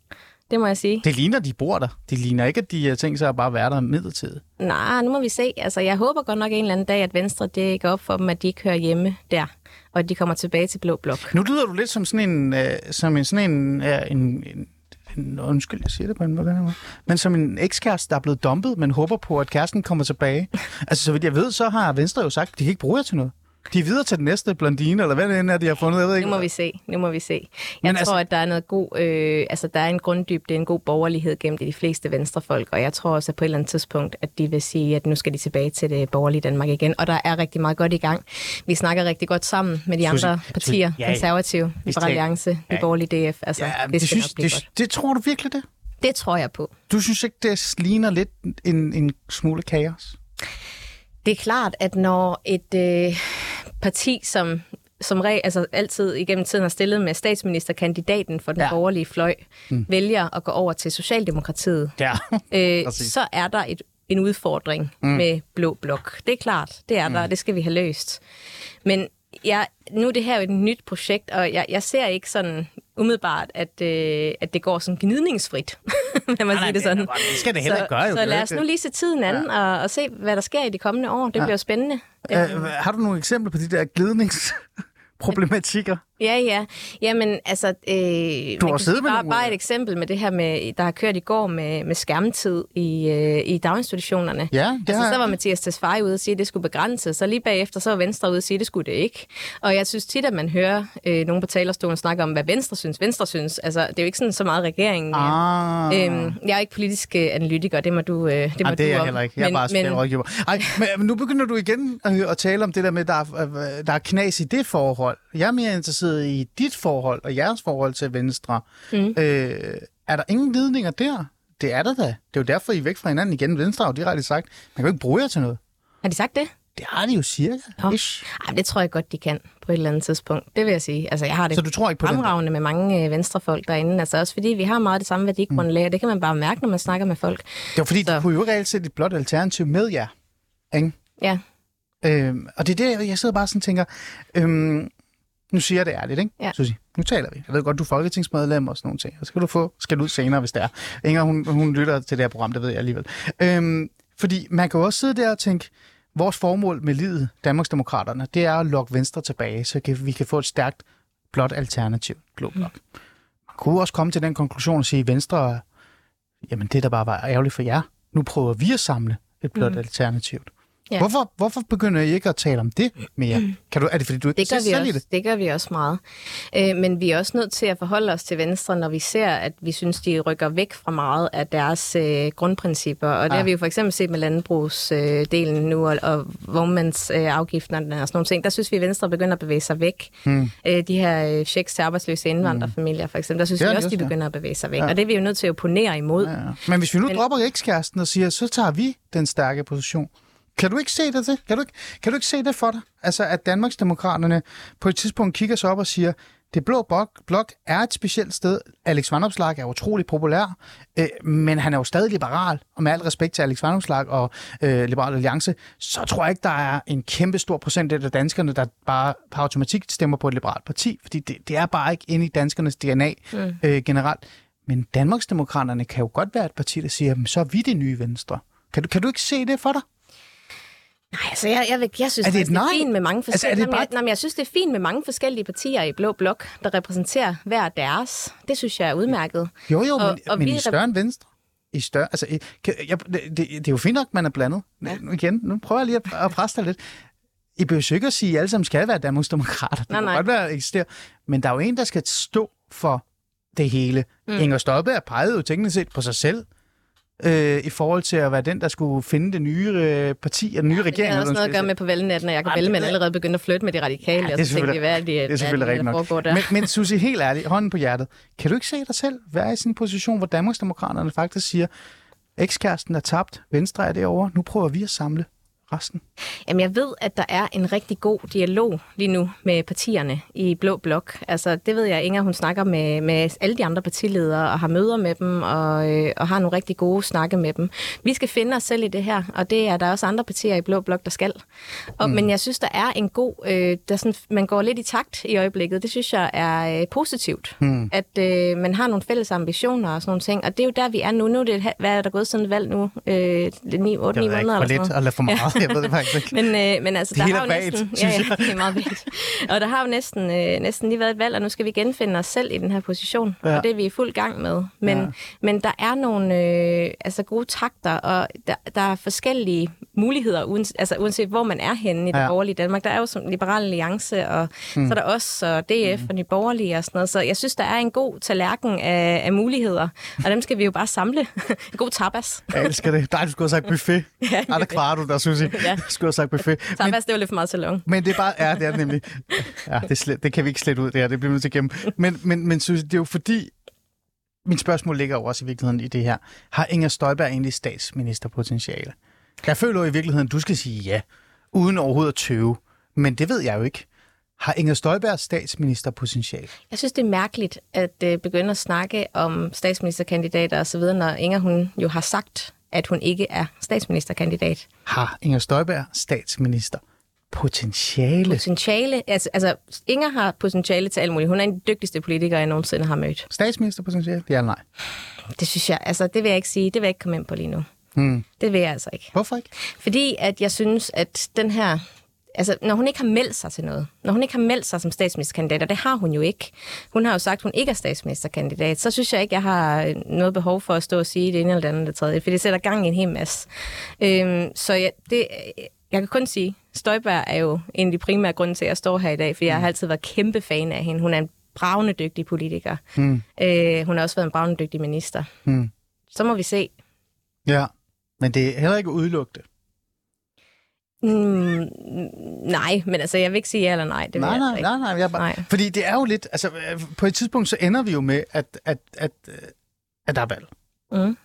Det må jeg sige. Det ligner, de bor der. Det ligner ikke, at de har tænkt sig at bare være der midlertidigt. Nej, nu må vi se. Altså, jeg håber godt nok en eller anden dag, at Venstre det går op for dem, at de ikke hører hjemme der, og at de kommer tilbage til Blå Blok. Nu lyder du lidt som sådan en, uh, som en, sådan en, uh, en, en en, undskyld, jeg siger det på en måde, men som en ekskæreste, der er blevet dumpet, men håber på, at kæresten kommer tilbage. altså, så vidt jeg ved, så har Venstre jo sagt, at de kan ikke bruge jer til noget. De er videre til den næste blondine, eller hvad det er, de har fundet. Jeg ved ikke. Nu må vi se. Nu må vi se. Jeg Men tror, altså... at der er noget god, øh, altså der er en grunddybde, en god borgerlighed gennem de fleste venstrefolk, og jeg tror også, at på et eller andet tidspunkt, at de vil sige, at nu skal de tilbage til det borgerlige Danmark igen, og der er rigtig meget godt i gang. Vi snakker rigtig godt sammen med de Susie, andre partier, ja, ja. konservative, Liberal Alliance, ja. borgerlige DF. Altså, ja, det, det, synes, det, godt. det tror du virkelig det? Det tror jeg på. Du synes ikke, det ligner lidt en, en smule kaos? Det er klart, at når et øh, parti, som som re, altså altid igennem tiden har stillet med statsministerkandidaten for den ja. borgerlige fløj, mm. vælger at gå over til Socialdemokratiet, ja. øh, så er der et, en udfordring mm. med Blå Blok. Det er klart, det er mm. der, det skal vi have løst. Men jeg, nu er det her jo et nyt projekt, og jeg, jeg ser ikke sådan umiddelbart, at, øh, at det går sådan gnidningsfrit, Lad mig sige det sådan. Det skal det heller ikke gøre, jo. Så lad os nu lige se tiden an ja. og, og se, hvad der sker i de kommende år. Det ja. bliver spændende. Uh, har du nogle eksempler på de der glidnings problematikker. Ja, ja. Jamen, altså... Øh, du har siddet med bare, bare et eksempel med det her, med, der har kørt i går med, med skærmtid i, øh, i daginstitutionerne. Ja, det altså, så var Mathias Tesfaye ude og sige, at det skulle begrænses, så lige bagefter så var Venstre ude og sige, at det skulle det ikke. Og jeg synes tit, at man hører øh, nogen på talerstolen snakke om, hvad Venstre synes. Venstre synes. Altså, det er jo ikke sådan så meget regeringen. Ah. Øhm, jeg er ikke politisk øh, analytiker, det må du øh, det må ah, det er du jeg heller ikke. Jeg er men, bare spilrådgiver. Ej, men nu begynder du igen at tale om det der med, at der er, der er knas i det forhold. Jeg er mere interesseret i dit forhold og jeres forhold til Venstre. Mm. Øh, er der ingen vidninger der? Det er der da. Det er jo derfor, I er væk fra hinanden igen. Venstre har jo direkte sagt, man kan jo ikke bruge jer til noget. Har de sagt det? Det har de jo cirka. Oh. Ej, det tror jeg godt, de kan på et eller andet tidspunkt. Det vil jeg sige. Altså, jeg har det Så du tror ikke på fremragende med mange øh, venstrefolk derinde. Altså også fordi vi har meget det samme værdigrundlag, mm. det kan man bare mærke, når man snakker med folk. Det var fordi, Så... de kunne jo reelt set et blot alternativ med jer. Ikke? Ja. Øhm, og det er det, jeg sidder bare sådan og tænker, øhm, nu siger jeg det ærligt, ikke? Ja. Susie, nu taler vi. Jeg ved godt, du er folketingsmedlem og sådan nogle ting. Og så skal du få skal ud senere, hvis det er. Inger, hun, hun lytter til det her program, det ved jeg alligevel. Øhm, fordi man kan jo også sidde der og tænke, vores formål med livet, Danmarksdemokraterne, det er at lokke Venstre tilbage, så kan, vi kan få et stærkt blot alternativ, blå blok. Mm. Man kunne også komme til den konklusion og sige, at Venstre, jamen det der bare var ærgerligt for jer. Nu prøver vi at samle et blot mm. alternativt. Ja. Hvorfor, hvorfor begynder I ikke at tale om det mere? Kan du, er det fordi, du ikke Det gør, vi også, det? det gør vi også meget. Øh, men vi er også nødt til at forholde os til Venstre, når vi ser, at vi synes, de rykker væk fra meget af deres øh, grundprincipper. Og det Ja. har vi jo for eksempel set med landbrugsdelen øh, nu, og, og vognmandsafgifterne og sådan nogle ting. Der synes vi, at Venstre begynder at bevæge sig væk. Hmm. Øh, de her øh, checks til arbejdsløse indvandrerfamilier, for eksempel, der synes Det vi også, de ja. begynder at bevæge sig væk. Ja. Og det er vi jo nødt til at opponere imod. Ja, ja. Men hvis vi nu Men- dropper ekskæresten og siger, så tager vi den stærke position. Kan du ikke se det til? Kan du ikke, kan du ikke se det for dig? Altså, at Danmarksdemokraterne på et tidspunkt kigger sig op og siger, det blå blok, er et specielt sted. Alex Vanopslag er utrolig populær, øh, men han er jo stadig liberal. Og med al respekt til Alex Vanopslag og øh, Liberal Alliance, så tror jeg ikke, der er en kæmpe stor procentdel af danskerne, der bare på automatik stemmer på et liberalt parti. Fordi det, det er bare ikke inde i danskernes DNA mm. øh, generelt. Men Danmarksdemokraterne kan jo godt være et parti, der siger, "Men så er vi det nye venstre. Kan du, kan du ikke se det for dig? Nej, altså jeg, jeg, jeg synes Er det faktisk, et det er fint med mange Altså, er forskellige... det bare- jeg, nej, men jeg synes, det er fint med mange forskellige partier i Blå Blok, der repræsenterer hver deres. Det synes jeg er udmærket. Jo, jo, Og- men, og men vi i større end venstre. I større, altså, i, kan, jeg, det, det, det er jo fint nok, man er blandet. Ja. Nu igen, nu prøver jeg lige at, at presse dig lidt. I behøver ikke at sige, at alle sammen skal være Danmarksdemokrater. Det Nej, nej. godt være, at eksistere. Men der er jo en, der skal stå for det hele. Mm. Inger Støjberg pegede jo teknisk set på sig selv, øh, i forhold til at være den, der skulle finde det nye øh, parti og den nye Det regering. har eller også noget at gøre med på valgnetten, og jeg kan Ej, vælge, det men allerede begynde at flytte med de radikale. Ja, det er og så tænkte selvfølgelig- vi, hvad er det, det er selvfølgelig rigtigt nok. der? Men, men Susie, helt ærligt, hånden på hjertet. Kan du ikke se dig selv være i sådan en position, hvor Danmarksdemokraterne faktisk siger, ekskæresten er tabt, Venstre er derovre, nu prøver vi at samle resten? Jamen, jeg ved, at der er en rigtig god dialog lige nu med partierne i Blå Blok. Altså, det ved jeg, Inger, hun snakker med, med alle de andre partiledere og har møder med dem og, øh, og har nogle rigtig gode snakke med dem. Vi skal finde os selv i det her, og det er der også andre partier i Blå Blok, der skal. Og, mm. Men jeg synes, der er en god... Øh, der sådan, man går lidt i takt i øjeblikket. Det synes jeg er øh, positivt. Mm. At øh, man har nogle fælles ambitioner og sådan nogle ting. Og det er jo der, vi er nu. Nu er det, hvad er der gået siden et valg nu? Øh, 9, 8, 9 Det måneder ikke, eller for sådan lidt noget. for meget, jeg ved det faktisk ikke. Men, øh, men altså, Det der har jo vagt, næsten, ja, synes ja, det er meget vagt. Og der har jo næsten, øh, næsten lige været et valg, og nu skal vi genfinde os selv i den her position. Ja. Og det er vi i fuld gang med. Men, Ja. men der er nogle øh, altså gode takter, og der, der er forskellige muligheder, uanset, altså, uanset hvor man er henne i det Ja. borgerlige Danmark. Der er jo som Liberal Alliance, og mm. så er der os og DF mm. og de borgerlige og sådan noget. Så jeg synes, der er en god tallerken af, af muligheder, og dem skal vi jo bare samle. en god tapas. Jeg elsker det. Nej, du skulle have sagt buffet. Ja, er der der, Susie? Ja. Skulle have sagt buffet. Men, Tapas, det var lidt for meget salon. men det er bare, ja, det er det nemlig. Ja, det, slet, det kan vi ikke slet ud, det her. Det bliver nødt til at gemme. Men, men, men Susie, det er jo fordi, mit spørgsmål ligger jo også i virkeligheden i det her. Har Inger Støjberg egentlig statsministerpotentiale? Jeg føler jo i virkeligheden, du skal sige ja, uden overhovedet at tøve. Men det ved jeg jo ikke. Har Inger Støjberg statsministerpotentiale? Jeg synes, det er mærkeligt at øh, begynde at snakke om statsministerkandidater osv., når Inger hun jo har sagt, at hun ikke er statsministerkandidat. Har Inger Støjberg statsminister potentiale? Potentiale, altså, altså Inger har potentiale til alt muligt. Hun er en dygtigste politikere, jeg nogensinde har mødt. Statsministerpotentiale? Ja eller nej? Det synes jeg, altså det vil jeg ikke sige, det vil jeg ikke komme ind på lige nu. Hmm. Det vil jeg altså ikke. Hvorfor ikke? Fordi at jeg synes, at den her... Altså, når hun ikke har meldt sig til noget, når hun ikke har meldt sig som statsministerkandidat, og det har hun jo ikke. Hun har jo sagt, at hun ikke er statsministerkandidat. Så synes jeg ikke, jeg har noget behov for at stå og sige det ene eller det andet eller det tredje, for det sætter gang i en hel masse. Øhm, så jeg, det, jeg kan kun sige, Støjberg er jo en af de primære grunde til, at jeg står her i dag, for jeg har altid været kæmpe fan af hende. Hun er en bravende dygtig politiker. Hmm. Øh, hun har også været en bravende dygtig minister. Hmm. Så må vi se. Ja, men det er heller ikke udelukket. Mm, nej, men altså, jeg vil ikke sige ja eller nej. Det vil Nej, nej, altså nej, nej, er bare, Nej. Fordi det er jo lidt, altså på et tidspunkt så ender vi jo med, at, at, at, øh, at der er valg. Mm.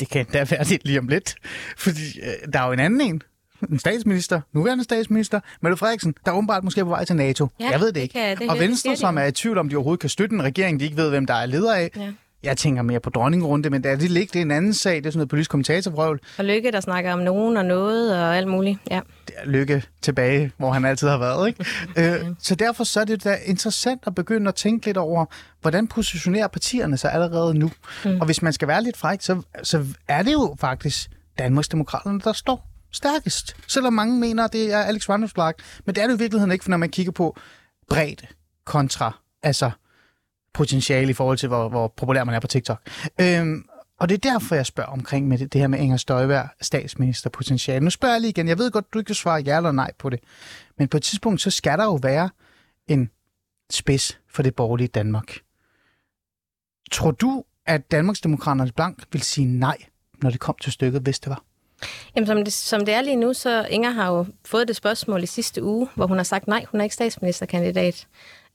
Det kan da være lidt lige om lidt, fordi øh, der er jo en anden en, en statsminister, nuværende statsminister, Mette Frederiksen, der er åbenbart måske på vej til NATO. Ja, jeg ved det det ikke. kan- det og Venstre, det som er i tvivl om, de overhovedet kan støtte en regering, de ikke ved, hvem der er leder af. Ja. Jeg tænker mere på dronningrunde, men det er det ikke. Det er en anden sag. Det er sådan noget politisk kommentatorvrøvl. Og Lykke, der snakker om nogen og noget og alt muligt. Ja. Lykke tilbage, hvor han altid har været. Ikke? øh, så derfor så er det da interessant at begynde at tænke lidt over, hvordan positionerer partierne sig allerede nu. Mm. Og hvis man skal være lidt fræk, så, så er det jo faktisk Danmarksdemokraterne, der står stærkest. Selvom mange mener, at det er Alex Vanopslagh. Men det er det i virkeligheden ikke, for når man kigger på bredde kontra altså potentiale i forhold til, hvor, hvor populær man er på TikTok. Øhm, Og det er derfor, jeg spørger omkring med det, det her med Inger Støjberg, statsministerpotentiale. Nu spørger jeg lige igen. Jeg ved godt, du ikke kan svare ja eller nej på det. Men på et tidspunkt, så skal der jo være en spids for det borgerlige Danmark. Tror du, at Danmarksdemokraterne blank vil sige nej, når det kom til stykket, hvis det var? Jamen, som det, som det er lige nu, så Inger har jo fået det spørgsmål i sidste uge, hvor hun har sagt nej, hun er ikke statsministerkandidat.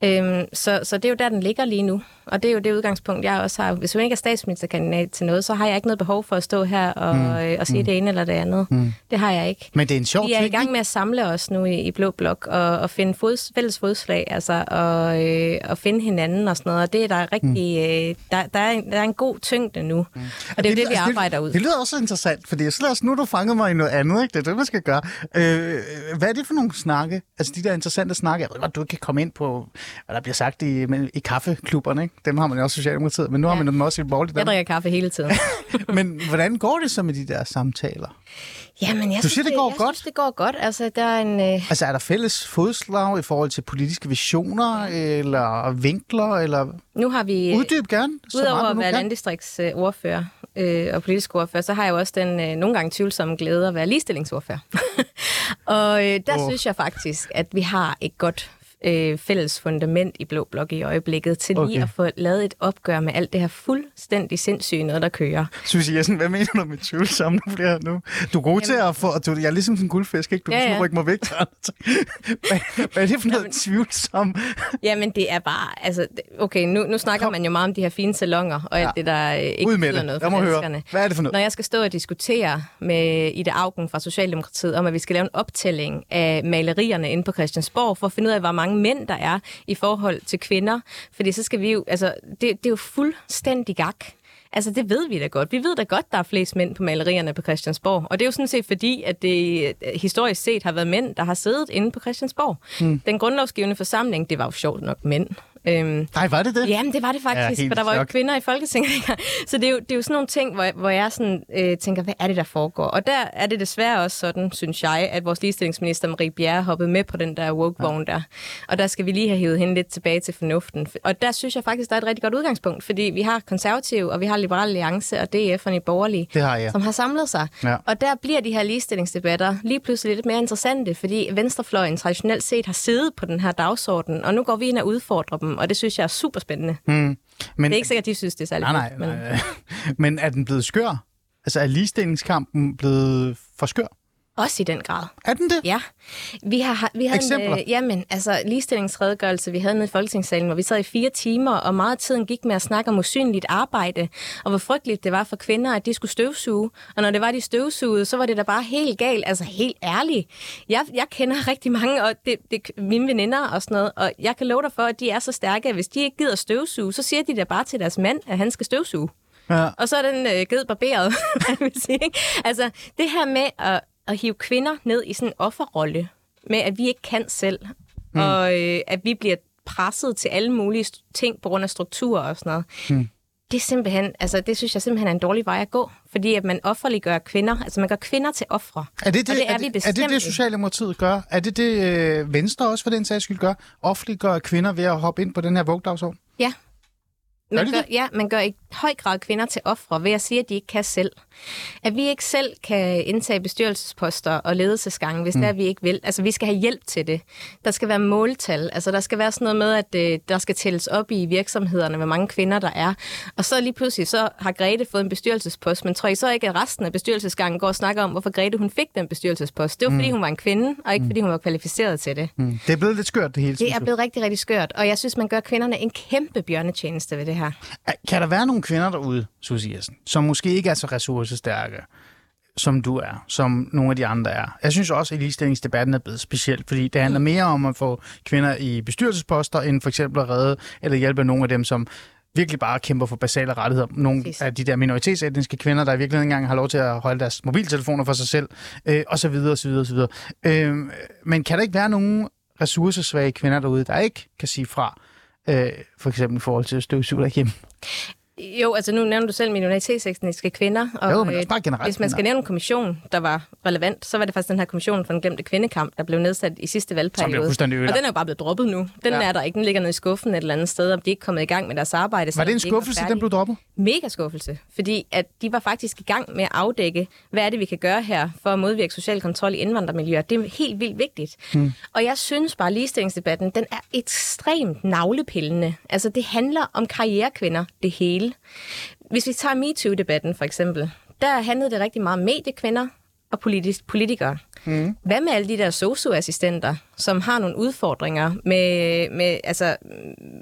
Øhm, så, så det er jo der, den ligger lige nu. Og det er jo det udgangspunkt, jeg også har. Hvis hun ikke er statsministerkandidat til noget, så har jeg ikke noget behov for at stå her og, mm. øh, og sige mm. det ene eller det andet. Mm. Det har jeg ikke. Men det er en sjov Vi er ting, i gang med at samle os nu i, i Blå Blok og, og finde fods, fælles fodslag, altså og, øh, og finde hinanden og sådan noget. Og det er der rigtig... Øh, der, der, er en, der er en god tyngde nu. Mm. Og det er jo det, vi arbejder ud. Det, det lyder også interessant, fordi så lad os, nu du fanget mig i noget andet, ikke? Det er det, man skal gøre. Øh, hvad er det for nogle snakke? Altså de der interessante snakke, jeg ved godt, du ikke kan komme ind på, hvad der bliver sagt i, i kaffeklubberne, ikke? Dem har man jo også i Socialdemokratiet, men nu ja. har man dem også i borgerligt Jeg drikker kaffe hele tiden. Men hvordan går det så med de der samtaler? Jamen, jeg Du synes, siger, det går jeg godt? Synes, det går godt. Altså, der er en... Øh, Altså er der fælles fodslag i forhold til politiske visioner, eller vinkler, eller nu har vi... uddyb gerne? Udover at være landdistriktsordfører øh, og politisk ordfører, så har jeg jo også den øh, nogle gange tvivlsomme glæde at være ligestillingsordfører. og øh, der oh. synes jeg faktisk, at vi har et godt øh, fælles fundament i Blå Blok i øjeblikket til lige Okay. at få lavet et opgør med alt det her fuldstændig sindssyge noget, der kører. Susie Jessen, hvad mener du med tvivlsomme nu bliver nu? Du er god til at få... Du, jeg er ligesom sådan en guldfisk, ikke? Du kan Ja, ja, ja. ja. rykke mig væk. hvad, hvad er det for noget tvivlsom? Jamen, det er bare... Altså, okay, nu, nu snakker Kom. man jo meget om de her fine salonger, og alt Ja. det, der øh, ikke Ud med det. noget Jeg for må høre. Hvad er det for noget? Når jeg skal stå og diskutere med Ida Augen fra Socialdemokratiet om, at vi skal lave en optælling af malerierne inde på Christiansborg, for at finde ud af, hvor mange mænd der er i forhold til kvinder. Fordi så skal vi jo... Altså, det, det er jo fuldstændig gak. Altså, det ved vi da godt. Vi ved da godt, der er flest mænd på malerierne på Christiansborg. Og det er jo sådan set fordi, at det øh, historisk set har været mænd, der har siddet inde på Christiansborg. Hmm. Den grundlovsgivende forsamling, det var jo sjovt nok mænd. Øhm, Nej, var det det? Jamen, det var det Ja, faktisk, helt for der var jo kvinder i Folketinget. Så det er, jo, det er jo sådan nogle ting, hvor, hvor jeg sådan, øh, tænker, hvad er det, der foregår? Og der er det desværre også sådan, synes jeg, at vores ligestillingsminister Marie Bjerre hoppede med på den der woke-vogn der. Og der skal vi lige have hivet hende lidt tilbage til fornuften. Og der synes jeg faktisk, der er et rigtig godt udgangspunkt, fordi vi har konservative, og vi har Liberal Alliance og DF og i borgerlige, Det har jeg. som har samlet sig. Ja. Og der bliver de her ligestillingsdebatter lige pludselig lidt mere interessante, fordi venstrefløjen traditionelt set har siddet på den her dagsorden, og nu går vi ind og udfordrer dem, og det synes jeg er super spændende. Mm. Men, Det er ikke sikkert, at de synes, det er særlig nej, nej, fedt, men nej. Men er den blevet skør? Altså er ligestillingskampen blevet for skør? Også i den grad. Er den det? Ja, vi har vi havde Eksempler? En, øh, jamen, altså ligestillingsredegørelse, vi havde nede i Folketingssalen, hvor vi sad i fire timer, og meget af tiden gik med at snakke om usynligt arbejde, og hvor frygteligt det var for kvinder, at de skulle støvsuge. Og når det var, de støvsugede, så var det da bare helt galt, altså helt ærligt. Jeg, jeg kender rigtig mange, og det, det mine veninder og sådan noget, og jeg kan love dig for, at de er så stærke, at hvis de ikke gider støvsuge, så siger de da bare til deres mand, at han skal støvsuge. Ja. Og så er den øh, givet barberet, man vil sige. Ikke? Altså, det her med at, at hive kvinder ned i sådan en offerrolle, med at vi ikke kan selv, mm. og øh, at vi bliver presset til alle mulige ting på grund af strukturer og sådan noget. Mm. Det er simpelthen, altså det synes jeg simpelthen er en dårlig vej at gå, fordi at man offerliggør kvinder, altså man gør kvinder til ofre. Er det det, og det er, er, det, er det, det. Socialdemokratiet gør? Er det det, øh, Venstre også for den sags skyld gør? Offentliggør kvinder ved at hoppe ind på den her vugdagsorden? Ja. Man gør, det? ja, man gør i høj grad kvinder til ofre ved at sige, at de ikke kan selv. At vi ikke selv kan indtage bestyrelsesposter og ledelsesgange, hvis mm. det er, vi ikke vil. Altså, vi skal have hjælp til det. Der skal være måltal. Altså, der skal være sådan noget med, at øh, der skal tælles op i virksomhederne, hvor mange kvinder der er. Og så lige pludselig, så har Grete fået en bestyrelsespost, men tror I så ikke, at resten af bestyrelsesgangen går og snakker om, hvorfor Grete hun fik den bestyrelsespost? Det var, fordi hun var en kvinde, og ikke fordi hun var kvalificeret til det. Mm. Det er blevet lidt skørt, det hele. Det er blevet rigtig, rigtig skørt, og jeg synes, man gør kvinderne en kæmpe bjørnetjeneste ved det her. Kan der være nogle kvinder derude, Susie Jessen, som måske ikke er så ressourcestærke, som du er, som nogle af de andre er? Jeg synes også, at ligestillingsdebatten er blevet speciel, fordi det handler mere om at få kvinder i bestyrelsesposter, end for eksempel at redde eller hjælpe nogle af dem, som virkelig bare kæmper for basale rettigheder. Nogle Præcis. af de der minoritetsetniske kvinder, der virkelig ikke engang har lov til at holde deres mobiltelefoner for sig selv, øh, og så videre, og så videre, og så videre. Øh, men kan der ikke være nogen ressourcesvage kvinder derude, der ikke kan sige fra, øh, for eksempel i forhold til at støvsuge derhjemme? Jo, altså nu nævner du selv minoritetsetniske kvinder. Og, Jo, men også øh, bare generelt Hvis man skal nævne en kommission, der var relevant, så var det faktisk den her kommission for den glemte kvindekamp, der blev nedsat i sidste valgperiode. og den er jo bare blevet droppet nu. Den Ja. er der ikke. Den ligger nede i skuffen et eller andet sted, om de ikke er kommet i gang med deres arbejde. Var det en de skuffelse, den blev droppet? Mega skuffelse, fordi at de var faktisk i gang med at afdække, hvad er det, vi kan gøre her for at modvirke social kontrol i indvandrermiljøer. Det er helt vildt vigtigt. Hmm. Og jeg synes bare, at ligestillingsdebatten, den er ekstremt navlepillende. Altså, det handler om karrierekvinder, det hele. Hvis vi tager MeToo-debatten for eksempel, der handlede det rigtig meget om mediekvinder og politisk, politikere. Mm. Hvad med alle de der socioassistenter, som har nogle udfordringer med, med altså,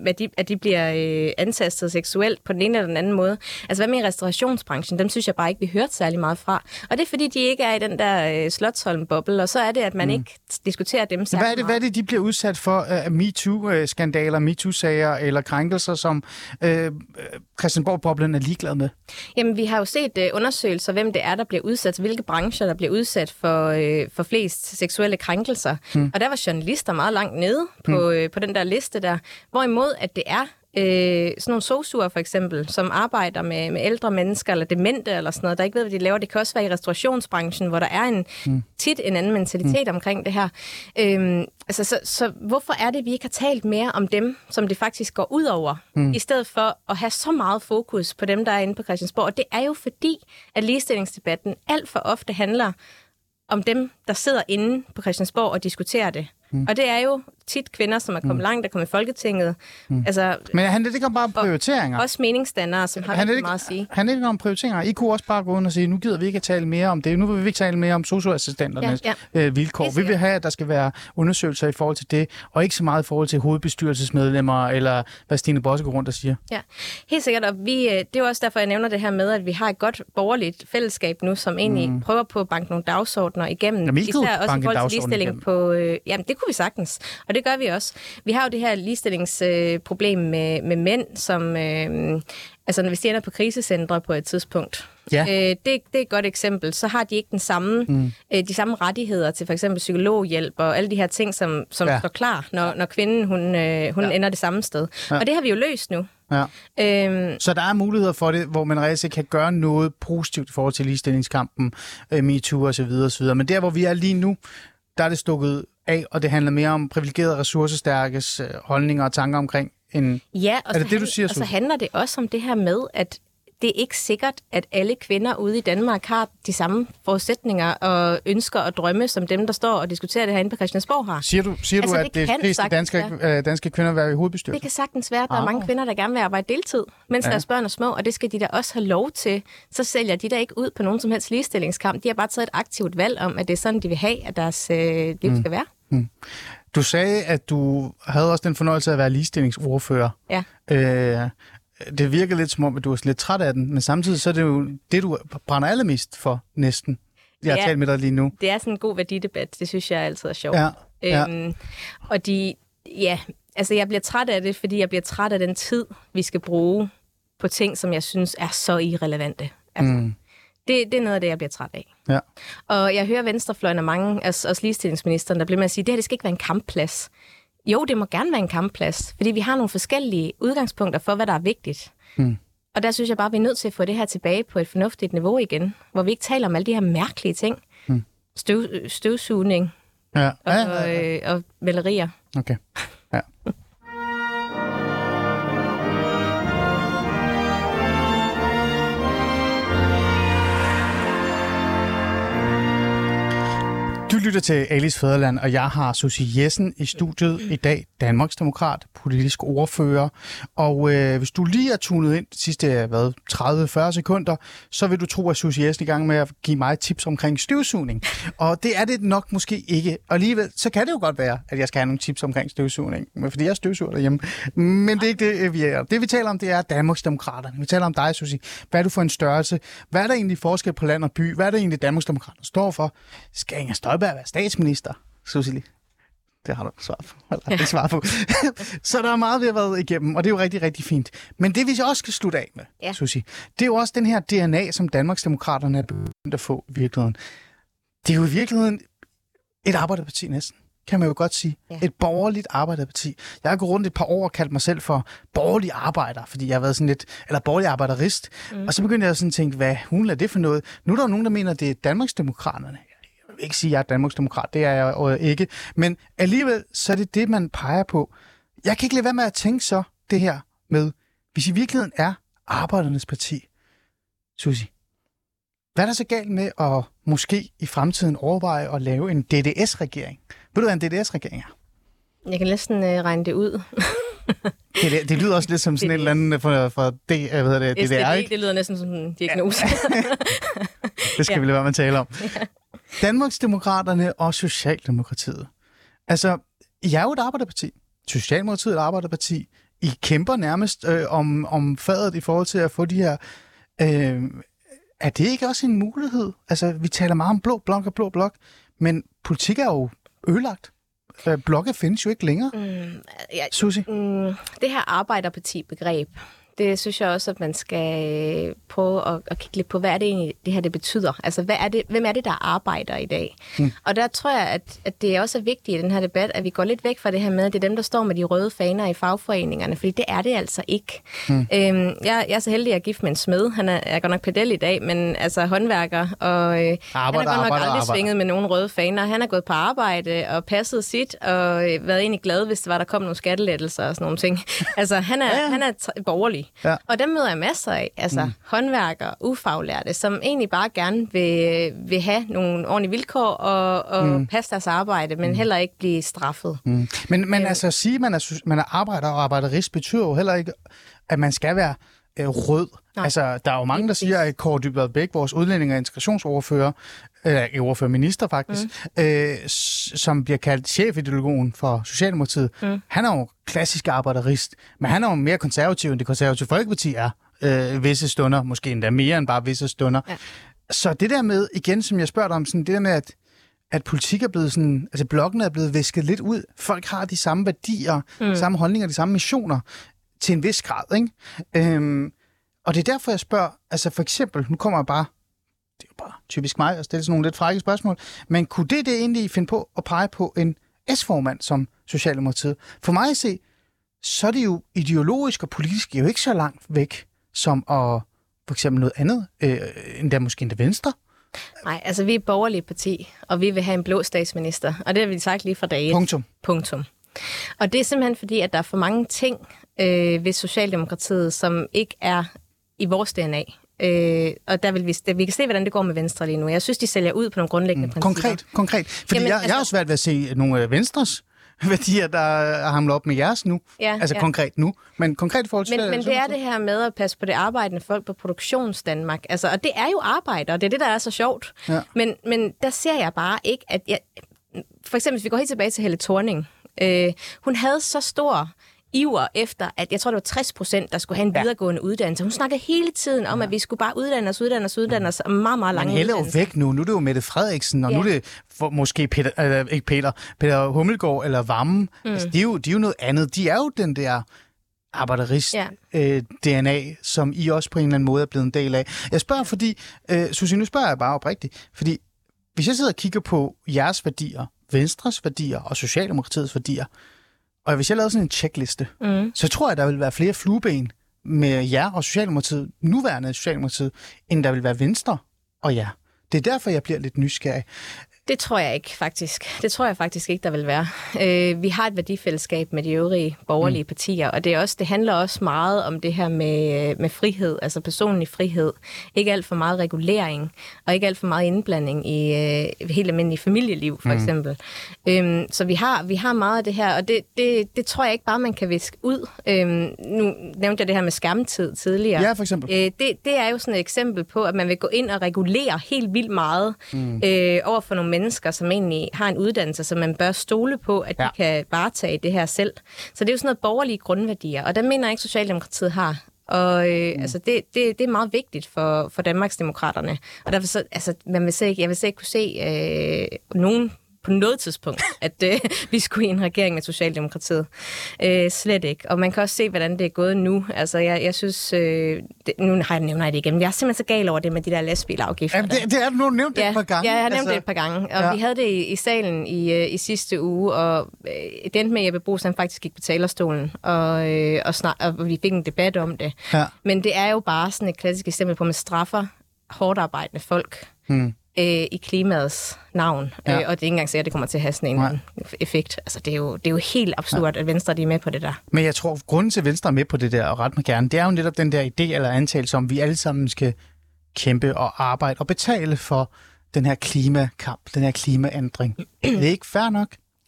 med de, at de bliver øh, antastet seksuelt på den ene eller den anden måde? Altså hvad med restaurationsbranchen? Dem synes jeg bare ikke, vi hørte særlig meget fra. Og det er fordi, de ikke er i den der øh, Slotsholm-boble, og så er det, at man mm. ikke diskuterer dem særlig Hvad er, det, hvad er det, de bliver udsat for af MeToo-skandaler, MeToo-sager eller krænkelser, som øh, øh, Christianborg-boblen er ligeglad med? Jamen, vi har jo set uh, undersøgelser, hvem det er, der bliver udsat, hvilke brancher, der bliver udsat for, øh, for flest seksuelle krænkelser. Hmm. Og der var journalister meget langt nede på, hmm. øh, på den der liste der. Hvorimod, at det er øh, sådan nogle sosuer for eksempel, som arbejder med, med ældre mennesker eller demente eller sådan noget, der ikke ved, hvad de laver. Det kan også være i restaurationsbranchen, hvor der er en mm. tit en anden mentalitet mm. omkring det her. Øhm, altså, så, så hvorfor er det, vi ikke har talt mere om dem, som det faktisk går ud over, mm. i stedet for at have så meget fokus på dem, der er inde på Christiansborg? Og det er jo fordi, at ligestillingsdebatten alt for ofte handler om dem, der sidder inde på Christiansborg og diskuterer det. Mm. Og det er jo tit kvinder, som er kommet mm. langt, der kommer i Folketinget. Mm. Altså, Men handler det ikke om bare om prioriteringer? også meningsdannere, som har handler det meget at sige. ikke, handler det ikke om prioriteringer? I kunne også bare gå ind og sige, nu gider vi ikke at tale mere om det. Nu vil vi ikke tale mere om socioassistenternes Ja, øh, vilkår. Vi vil have, at der skal være undersøgelser i forhold til det, og ikke så meget i forhold til hovedbestyrelsesmedlemmer, eller hvad Stine Bosse går rundt og siger. Ja, helt sikkert. Og vi, øh, det er også derfor, jeg nævner det her med, at vi har et godt borgerligt fællesskab nu, som egentlig mm. prøver på at banke nogle dagsordner igennem. Jamen, I Især også i en forhold til ligestilling igennem. på... Øh, jamen, det kunne vi sagtens. Og det gør vi også. Vi har jo det her ligestillingsproblem øh, med, med mænd, som... Øh, altså, hvis de ender på krisecentre på et tidspunkt, Ja. øh, det, det er et godt eksempel. Så har de ikke den samme, mm. øh, de samme rettigheder til for eksempel psykologhjælp og alle de her ting, som, som Ja. står klar, når, når kvinden hun, øh, hun ja. ender det samme sted. Ja. Og det har vi jo løst nu. Ja. Øhm, Så der er muligheder for det, hvor man reelt kan gøre noget positivt i forhold til ligestillingskampen, øh, MeToo osv. osv. Men der, hvor vi er lige nu, der er det stukket af, og det handler mere om privilegerede ressourcestærkes øh, holdninger og tanker omkring en... Ja, og, Er det så, det, du siger, og så handler det også om det her med, at det er ikke sikkert, at alle kvinder ude i Danmark har de samme forudsætninger og ønsker og drømme, som dem, der står og diskuterer det herinde på Christiansborg har. Siger du, siger Altså, du det at det kan fleste danske, øh, danske kvinder vil være i Det hovedbestyrelsen? kan sagtens være, at der er Ah. mange kvinder, der gerne vil arbejde deltid, mens Ja. deres børn er små, og det skal de da også have lov til. Så sælger de da ikke ud på nogen som helst ligestillingskamp. De har bare taget et aktivt valg om, at det er sådan, de vil have, at deres øh, liv Mm. skal være. Du sagde, at du havde også den fornøjelse af at være ligestillingsordfører. Ja. Øh, det virker lidt som om, at du er lidt træt af den, men samtidig så er det jo det, du brænder allermest for næsten. Jeg har Ja. talt med dig lige nu. Det er sådan en god værdidebat. Det synes jeg altid er sjovt. Ja, ja. Øhm, og de, ja, altså jeg bliver træt af det, fordi jeg bliver træt af den tid, vi skal bruge på ting, som jeg synes er så irrelevante. Altså, Mm. Det, det er noget af det, jeg bliver træt af. Ja. Og jeg hører venstrefløjen og mange, altså også ligestillingsministeren, der bliver med at sige, det her det skal ikke være en kampplads. Jo, det må gerne være en kampplads, fordi vi har nogle forskellige udgangspunkter for, hvad der er vigtigt. Mm. Og der synes jeg bare, vi er nødt til at få det her tilbage på et fornuftigt niveau igen, hvor vi ikke taler om alle de her mærkelige ting. Mm. Støv, støvsugning Ja. og, Ja, ja, ja. øh, og malerier. Okay. Ja. lytter til Alice Fæderland, og jeg har Susie Jessen i studiet i dag, Danmarksdemokrat, politisk ordfører. Og øh, hvis du lige er tunet ind de sidste hvad, 30-40 sekunder, så vil du tro, at Susie Jessen er i gang med at give mig tips omkring støvsugning. Og det er det nok måske ikke. Og alligevel, så kan det jo godt være, at jeg skal have nogle tips omkring støvsugning, fordi jeg støvsuger derhjemme. Men det er ikke det, øh, vi er. Det vi taler om, det er Danmarksdemokraterne. Vi taler om dig, Susie. Hvad er du for en størrelse? Hvad er der egentlig forskel på land og by? Hvad er det egentlig, Danmarksdemokraterne står for? Skal Inger Støjberg være statsminister, Susie? Det har du svar på. Eller, ikke svar på. så der er meget, vi har været igennem, og det er jo rigtig, rigtig fint. Men det, vi også skal slutte af med. Ja. Susie, det er jo også den her DNA, som Danmarksdemokraterne er begyndt at få i virkeligheden. Det er jo i virkeligheden et arbejderparti næsten. kan man jo godt sige. Ja. Et borgerligt arbejderparti. Jeg har gået rundt et par år og kaldt mig selv for borgerlig arbejder, fordi jeg har været sådan lidt, eller borgerlig arbejderist. Mm. Og så begyndte jeg sådan at tænke, hvad hun er det for noget? Nu er der jo nogen, der mener, at det er Danmarksdemokraterne. Ikke sige, at jeg er Danmarksdemokrat, det er jeg jo ikke. Men alligevel, så er det det, man peger på. Jeg kan ikke lade være med at tænke så det her med, hvis i virkeligheden er arbejdernes parti, Susi, hvad er der så galt med at måske i fremtiden overveje at lave en DDS-regering? Ved du, hvad en DDS-regering er? Jeg kan næsten øh, regne det ud. Det, det, lyder også lidt som sådan et eller andet fra, fra D, hvad hedder det, DDR, SDD, ikke? det lyder næsten som en diagnose. Det skal Ja. vi lade være med at tale om. Danmarksdemokraterne og Socialdemokratiet. Altså, I er jo et arbejderparti. Socialdemokratiet er et arbejderparti. I kæmper nærmest øh, om, om fadet i forhold til at få de her... Øh, er det ikke også en mulighed? Altså, vi taler meget om blå blok og blå blok, men politik er jo ødelagt. Øh, blokke findes jo ikke længere. mm, ja, Susi? mm, det her arbejderparti-begreb, det synes jeg også, at man skal øh, prøve at, at kigge lidt på, hvad er det egentlig, det her det betyder? Altså, hvad er det, hvem er det, der arbejder i dag? Mm. Og der tror jeg, at, at det også er vigtigt i den her debat, at vi går lidt væk fra det her med, at det er dem, der står med de røde faner i fagforeningerne, fordi det er det altså ikke. Mm. Øhm, jeg, jeg er så heldig, at jeg er gift med en smed. Han er, er godt nok pedel i dag, men altså håndværker, og øh, Arbejder, han har godt nok arbejder, aldrig arbejder. svinget med nogen røde faner. Han har gået på arbejde og passet sit, og øh, været egentlig glad, hvis det var, der kom nogle skattelettelser og sådan nogle ting. altså, han er, Ja. han er borgerlig. Ja. Og dem møder jeg masser af. Altså, mm. håndværkere, ufaglærte, som egentlig bare gerne vil, vil have nogle ordentlige vilkår og, og mm. passe deres arbejde, men heller ikke blive straffet. Mm. Men, men altså at sige, at man er, man er arbejder og arbejderist, betyder jo heller ikke, at man skal være øh, rød. Nej. Altså, der er jo mange, der siger, at Kåre Dybvad Bæk, vores udlænding- og integrationsordfører, eller øh, ordfører minister faktisk, mm. øh, som bliver kaldt chefideologen for Socialdemokratiet, mm. han er jo klassisk arbejderist, men han er jo mere konservativ, end det konservative Folkeparti er øh, visse stunder, måske endda mere end bare visse stunder. Ja. Så det der med, igen, som jeg spørger dig om, sådan, det der med, at at politik er blevet sådan, altså blokken er blevet væsket lidt ud. Folk har de samme værdier, mm. samme holdninger, de samme missioner til en vis grad, ikke? Øhm, og det er derfor, jeg spørger, altså for eksempel, nu kommer jeg bare, det er jo bare typisk mig at stille sådan nogle lidt frække spørgsmål, men kunne det det egentlig finde på at pege på en S-formand som Socialdemokratiet? For mig at se, så er det jo ideologisk og politisk jo ikke så langt væk, som at for eksempel noget andet, øh, endda måske endda Venstre. Nej, altså vi er et borgerligt parti, og vi vil have en blå statsminister, og det har vi sagt lige fra dag et. Punktum. Punktum. Og det er simpelthen fordi, at der er for mange ting øh, ved Socialdemokratiet, som ikke er i vores DNA. Øh, og der vil vi, der, vi kan se, hvordan det går med Venstre lige nu. Jeg synes, de sælger ud på nogle grundlæggende mm. principper. Konkret, konkret. Fordi Jamen, jeg, jeg har altså- svært ved at se nogle af Venstres værdier, der er hamlet op med jeres nu. Ja, altså ja. konkret nu. Men konkret i forhold til... Men, men det er det her med at passe på det arbejdende folk på produktionsdanmark. Altså, og det er jo arbejder, og det er det, der er så sjovt. Ja. Men, men der ser jeg bare ikke, at... Jeg, for eksempel, hvis vi går helt tilbage til Helle Thorning. Øh, hun havde så stor iver efter, at jeg tror, det var 60 procent, der skulle have en Ja. videregående uddannelse. Hun snakkede hele tiden om, at vi skulle bare uddanne os, uddanne os, uddanne os, og meget, meget Men lange Helle er jo væk nu. Nu er det jo Mette Frederiksen, og ja. nu Ja. er det for, måske Peter, øh, ikke Peter, Peter Hummelgaard eller Vammen. Mm. Altså, de, er jo, de er jo noget andet. De er jo den der arbejderist Ja. øh, som I også på en eller anden måde er blevet en del af. Jeg spørger, fordi... Øh, Susie, nu spørger jeg bare oprigtigt. Fordi hvis jeg sidder og kigger på jeres værdier, Venstres værdier og Socialdemokratiets værdier, og hvis jeg lavede sådan en checkliste, Mm. så tror jeg, der vil være flere flueben med jer og Socialdemokratiet, nuværende Socialdemokratiet, end der vil være Venstre og jer. Det er derfor, jeg bliver lidt nysgerrig. Det tror jeg ikke, faktisk. Det tror jeg faktisk ikke, der vil være. Øh, vi har et værdifællesskab med de øvrige borgerlige mm. partier, og det, er også, det handler også meget om det her med, med frihed, altså personlig frihed. Ikke alt for meget regulering, og ikke alt for meget indblanding i øh, helt almindelig familieliv, for mm. eksempel. Øhm, så vi har, vi har meget af det her, og det, det, det tror jeg ikke bare, man kan viske ud. Øhm, nu nævnte jeg det her med skærmtid tidligere. Ja, for eksempel. Øh, det, det er jo sådan et eksempel på, at man vil gå ind og regulere helt vildt meget mm. øh, over for nogle mennesker, som egentlig har en uddannelse, som man bør stole på, at ja. De kan varetage det her selv. Så det er jo sådan noget borgerlige grundværdier, og der mener jeg ikke, Socialdemokratiet har. Og øh, mm. altså, det, det, det er meget vigtigt for, for Danmarksdemokraterne. Og derfor så, altså, man vil se, jeg vil så ikke kunne se øh, nogen på noget tidspunkt, at øh, vi skulle i en regering med Socialdemokratiet. Øh, slet ikke. Og man kan også se, hvordan det er gået nu. Altså, jeg, jeg synes... Øh, det, nu har jeg nævnt det igen, jeg er simpelthen så gal over det med de der lastbilafgifter. Jamen, det, det er nu nævnt det ja, et par gange. Ja, jeg har nævnt altså, det et par gange. Og ja. vi havde det i, i salen i, øh, i sidste uge, og øh, det endte med, Jeppe Brugs, han faktisk gik på talerstolen, og, øh, og, snak, og vi fik en debat om det. Ja. Men det er jo bare sådan et klassisk eksempel på, at man straffer hårdt arbejdende folk Hmm. Øh, i klimaets navn. Ja. Ja. Øh, og det er ikke engang sikkert, at det kommer til at have sådan en Nej. effekt. Altså, det er jo, det er jo helt absurd, ja. at Venstre de er med på det der. Men jeg tror, at grunden til, at Venstre er med på det der, og ret mig gerne, det er jo netop den der idé eller antagelse om, vi alle sammen skal kæmpe og arbejde og betale for den her klimakamp, den her klimaændring. det er ikke fair nok.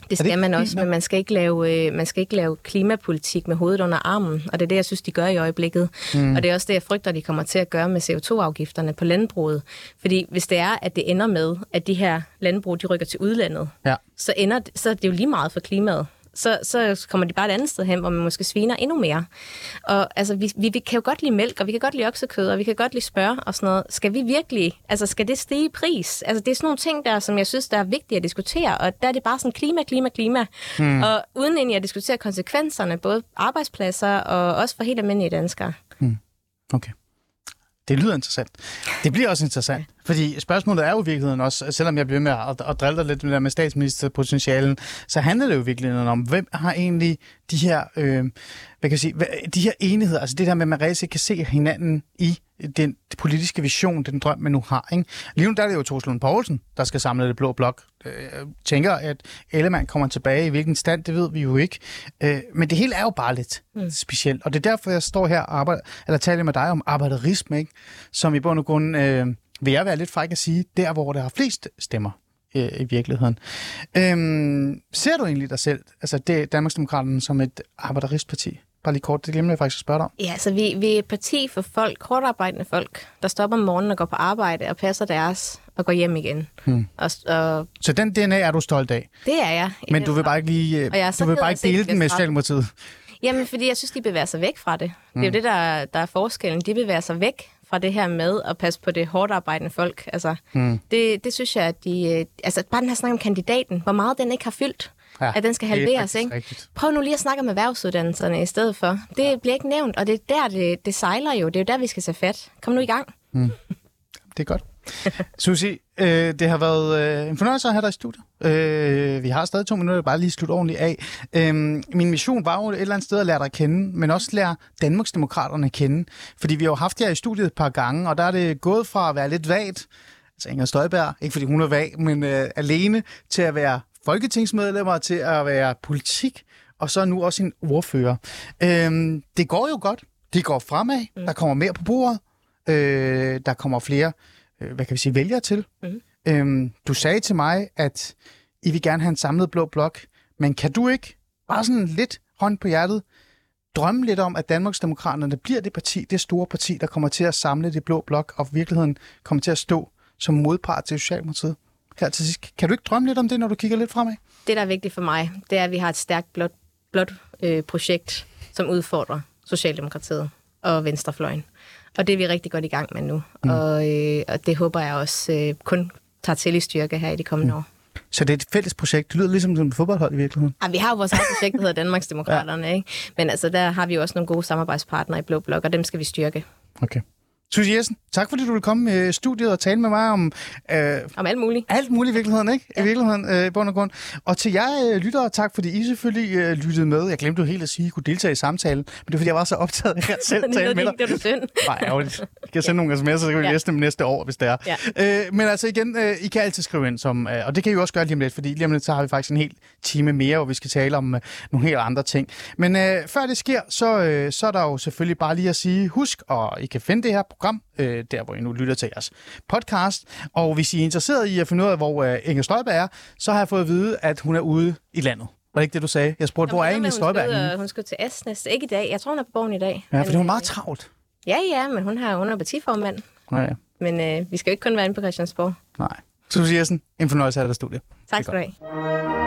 Det skal man også, men man skal, ikke lave, øh, man skal ikke lave klimapolitik med hovedet under armen, og det er det, jeg synes, de gør i øjeblikket. Mm. Og det er også det, jeg frygter, de kommer til at gøre med CO2-afgifterne på landbruget. Fordi hvis det er, at det ender med, at de her landbrug, de rykker til udlandet, Ja. så, ender, så er det jo lige meget for klimaet. Så, så kommer de bare et andet sted hen, hvor man måske sviner endnu mere. Og altså, vi, vi, vi kan jo godt lide mælk, og vi kan godt lide oksekød, og vi kan godt lide spørg og sådan noget. Skal vi virkelig, altså skal det stige i pris? Altså det er sådan nogle ting der, som jeg synes, der er vigtige at diskutere, og der er det bare sådan klima, klima, klima. Hmm. Og uden egentlig at diskutere konsekvenserne, både arbejdspladser og også for helt almindelige danskere. Okay. Det lyder interessant. Det bliver også interessant, fordi spørgsmålet er jo i virkeligheden også, selvom jeg bliver med at, at drille dig lidt med, med statsministerpotentialen, så handler det jo i virkeligheden om, hvem har egentlig de her, øh, hvad kan jeg sige, de her enheder, altså det der med, at man reelt kan se hinanden i den politiske vision, den drøm, man nu har. Ikke? Lige nu der er det jo Troels Lund Poulsen, der skal samle det blå blok. Øh, Jeg tænker, at Ellemann kommer tilbage i hvilken stand, det ved vi jo ikke. Øh, Men det hele er jo bare lidt mm. specielt, og det er derfor, jeg står her og arbejder, eller taler med dig om arbejderisme, ikke? som i bund og grund, øh, vil jeg være lidt fræk at sige, der hvor der har flest stemmer øh, i virkeligheden. Øhm, ser du egentlig dig selv, altså det Danmarksdemokraterne, som et arbejderistparti? Bare lige kort, det glemte jeg faktisk at spørge dig om. Ja, så vi, vi er et parti for folk, hårdarbejdende folk, der stopper om morgenen og går på arbejde og passer deres og går hjem igen. Hmm. Og, og Så den DNA er du stolt af, det er jeg. men du vil bare ikke lige, Og jeg du vil bare ikke dele den med jeg. Socialdemokratiet. Jamen, fordi jeg synes, de bevæger sig væk fra det. Mm. Det er jo det, der, der er forskellen. De bevæger sig væk fra det her med at passe på det hårdt arbejdende folk. Altså, mm. det, det synes jeg, at de... øh, Altså, bare den her snak om kandidaten, hvor meget den ikke har fyldt. Ja, Ja, at den skal er halveres, ikke? rigtigt. Prøv nu lige at snakke om erhvervsuddannelserne i stedet for. Det bliver ikke nævnt, og det er der, det, det sejler jo. Det er jo der, vi skal tage fat. Kom nu i gang. Det er godt. Susie, øh, det har været øh, en fornøjelse at have dig i studiet. Øh, vi har stadig to minutter, bare lige slutte ordentligt af. Øh, min mission var jo et eller andet sted at lære dig at kende, men også lære Danmarksdemokraterne at kende. Fordi vi har jo haft jer i studiet et par gange, og der er det gået fra at være lidt vagt, altså Inger Støjberg, ikke fordi hun er vag, men øh, alene, til at være folketingsmedlemmer, til at være politik, og så nu også en ordfører. Øh, det går jo godt. Det går fremad. Mm. Der kommer mere på bordet. Øh, der kommer flere øh, hvad kan vi sige, vælgere til. Mm. Øhm, du sagde til mig, at I vil gerne have en samlet blå blok, men kan du ikke, bare sådan lidt hånd på hjertet, drømme lidt om, at Danmarksdemokraterne bliver det parti, det store parti, der kommer til at samle det blå blok, og i virkeligheden kommer til at stå som modpart til Socialdemokratiet? Her til sidst. Kan du ikke drømme lidt om det, når du kigger lidt fremad? Det, der er vigtigt for mig, det er, at vi har et stærkt blåt, blåt øh, projekt, som udfordrer Socialdemokratiet og Venstrefløjen. Og det er vi rigtig godt i gang med nu. Mm. Og, øh, og det håber jeg også øh, kun tager til i styrke her i de kommende mm. år. Så det er et fælles projekt. Det lyder ligesom som et fodboldhold i virkeligheden. Ja, vi har jo vores eget projekt, der hedder Danmarksdemokraterne, ja. ikke? Men altså, der har vi jo også nogle gode samarbejdspartnere i Blå Blok, og dem skal vi styrke. Okay. Susie Jessen, tak fordi du ville komme i studiet og tale med mig om øh, Om alt muligt. alt muligt i virkeligheden, ikke? Ja. I virkeligheden, øh, i bund og grund. Og til jer øh, lyttere, tak fordi I selvfølgelig øh, lyttede med. Jeg glemte jo helt at sige, at I kunne deltage i samtalen, men det er fordi, jeg var så optaget af at selv tale med dig. det er synd. Nej, ærgerligt. Jeg kan sende nogle sms'er, så kan vi Ja. læse dem næste år, hvis det er. Ja. Øh, men altså igen, øh, I kan altid skrive ind, som, øh, og det kan I jo også gøre lige om lidt, fordi lige om lidt, så har vi faktisk en hel time mere, hvor vi skal tale om øh, nogle helt andre ting. Men øh, før det sker, så, øh, så er der jo selvfølgelig bare lige at sige, husk, og I kan finde det her program, øh, der hvor I nu lytter til jeres podcast. Og hvis I er interesseret i at finde ud af, hvor øh, Inger Støjberg er, så har jeg fået at vide, at hun er ude i landet. Var det ikke det, du sagde? Jeg spurgte, hvor er egentlig Støjberg Hun skal, hun skal til Asnes. Ikke i dag. Jeg tror, hun er på borgen i dag. Ja, for det var Men, meget øh, travlt. Ja, ja, men hun, har, hun er partiformand. Nej, ja. Men øh, vi skal jo ikke kun være inde på Christiansborg. nej. Susie Jessen, en fornøjelse af dig i studiet. Tak skal du have.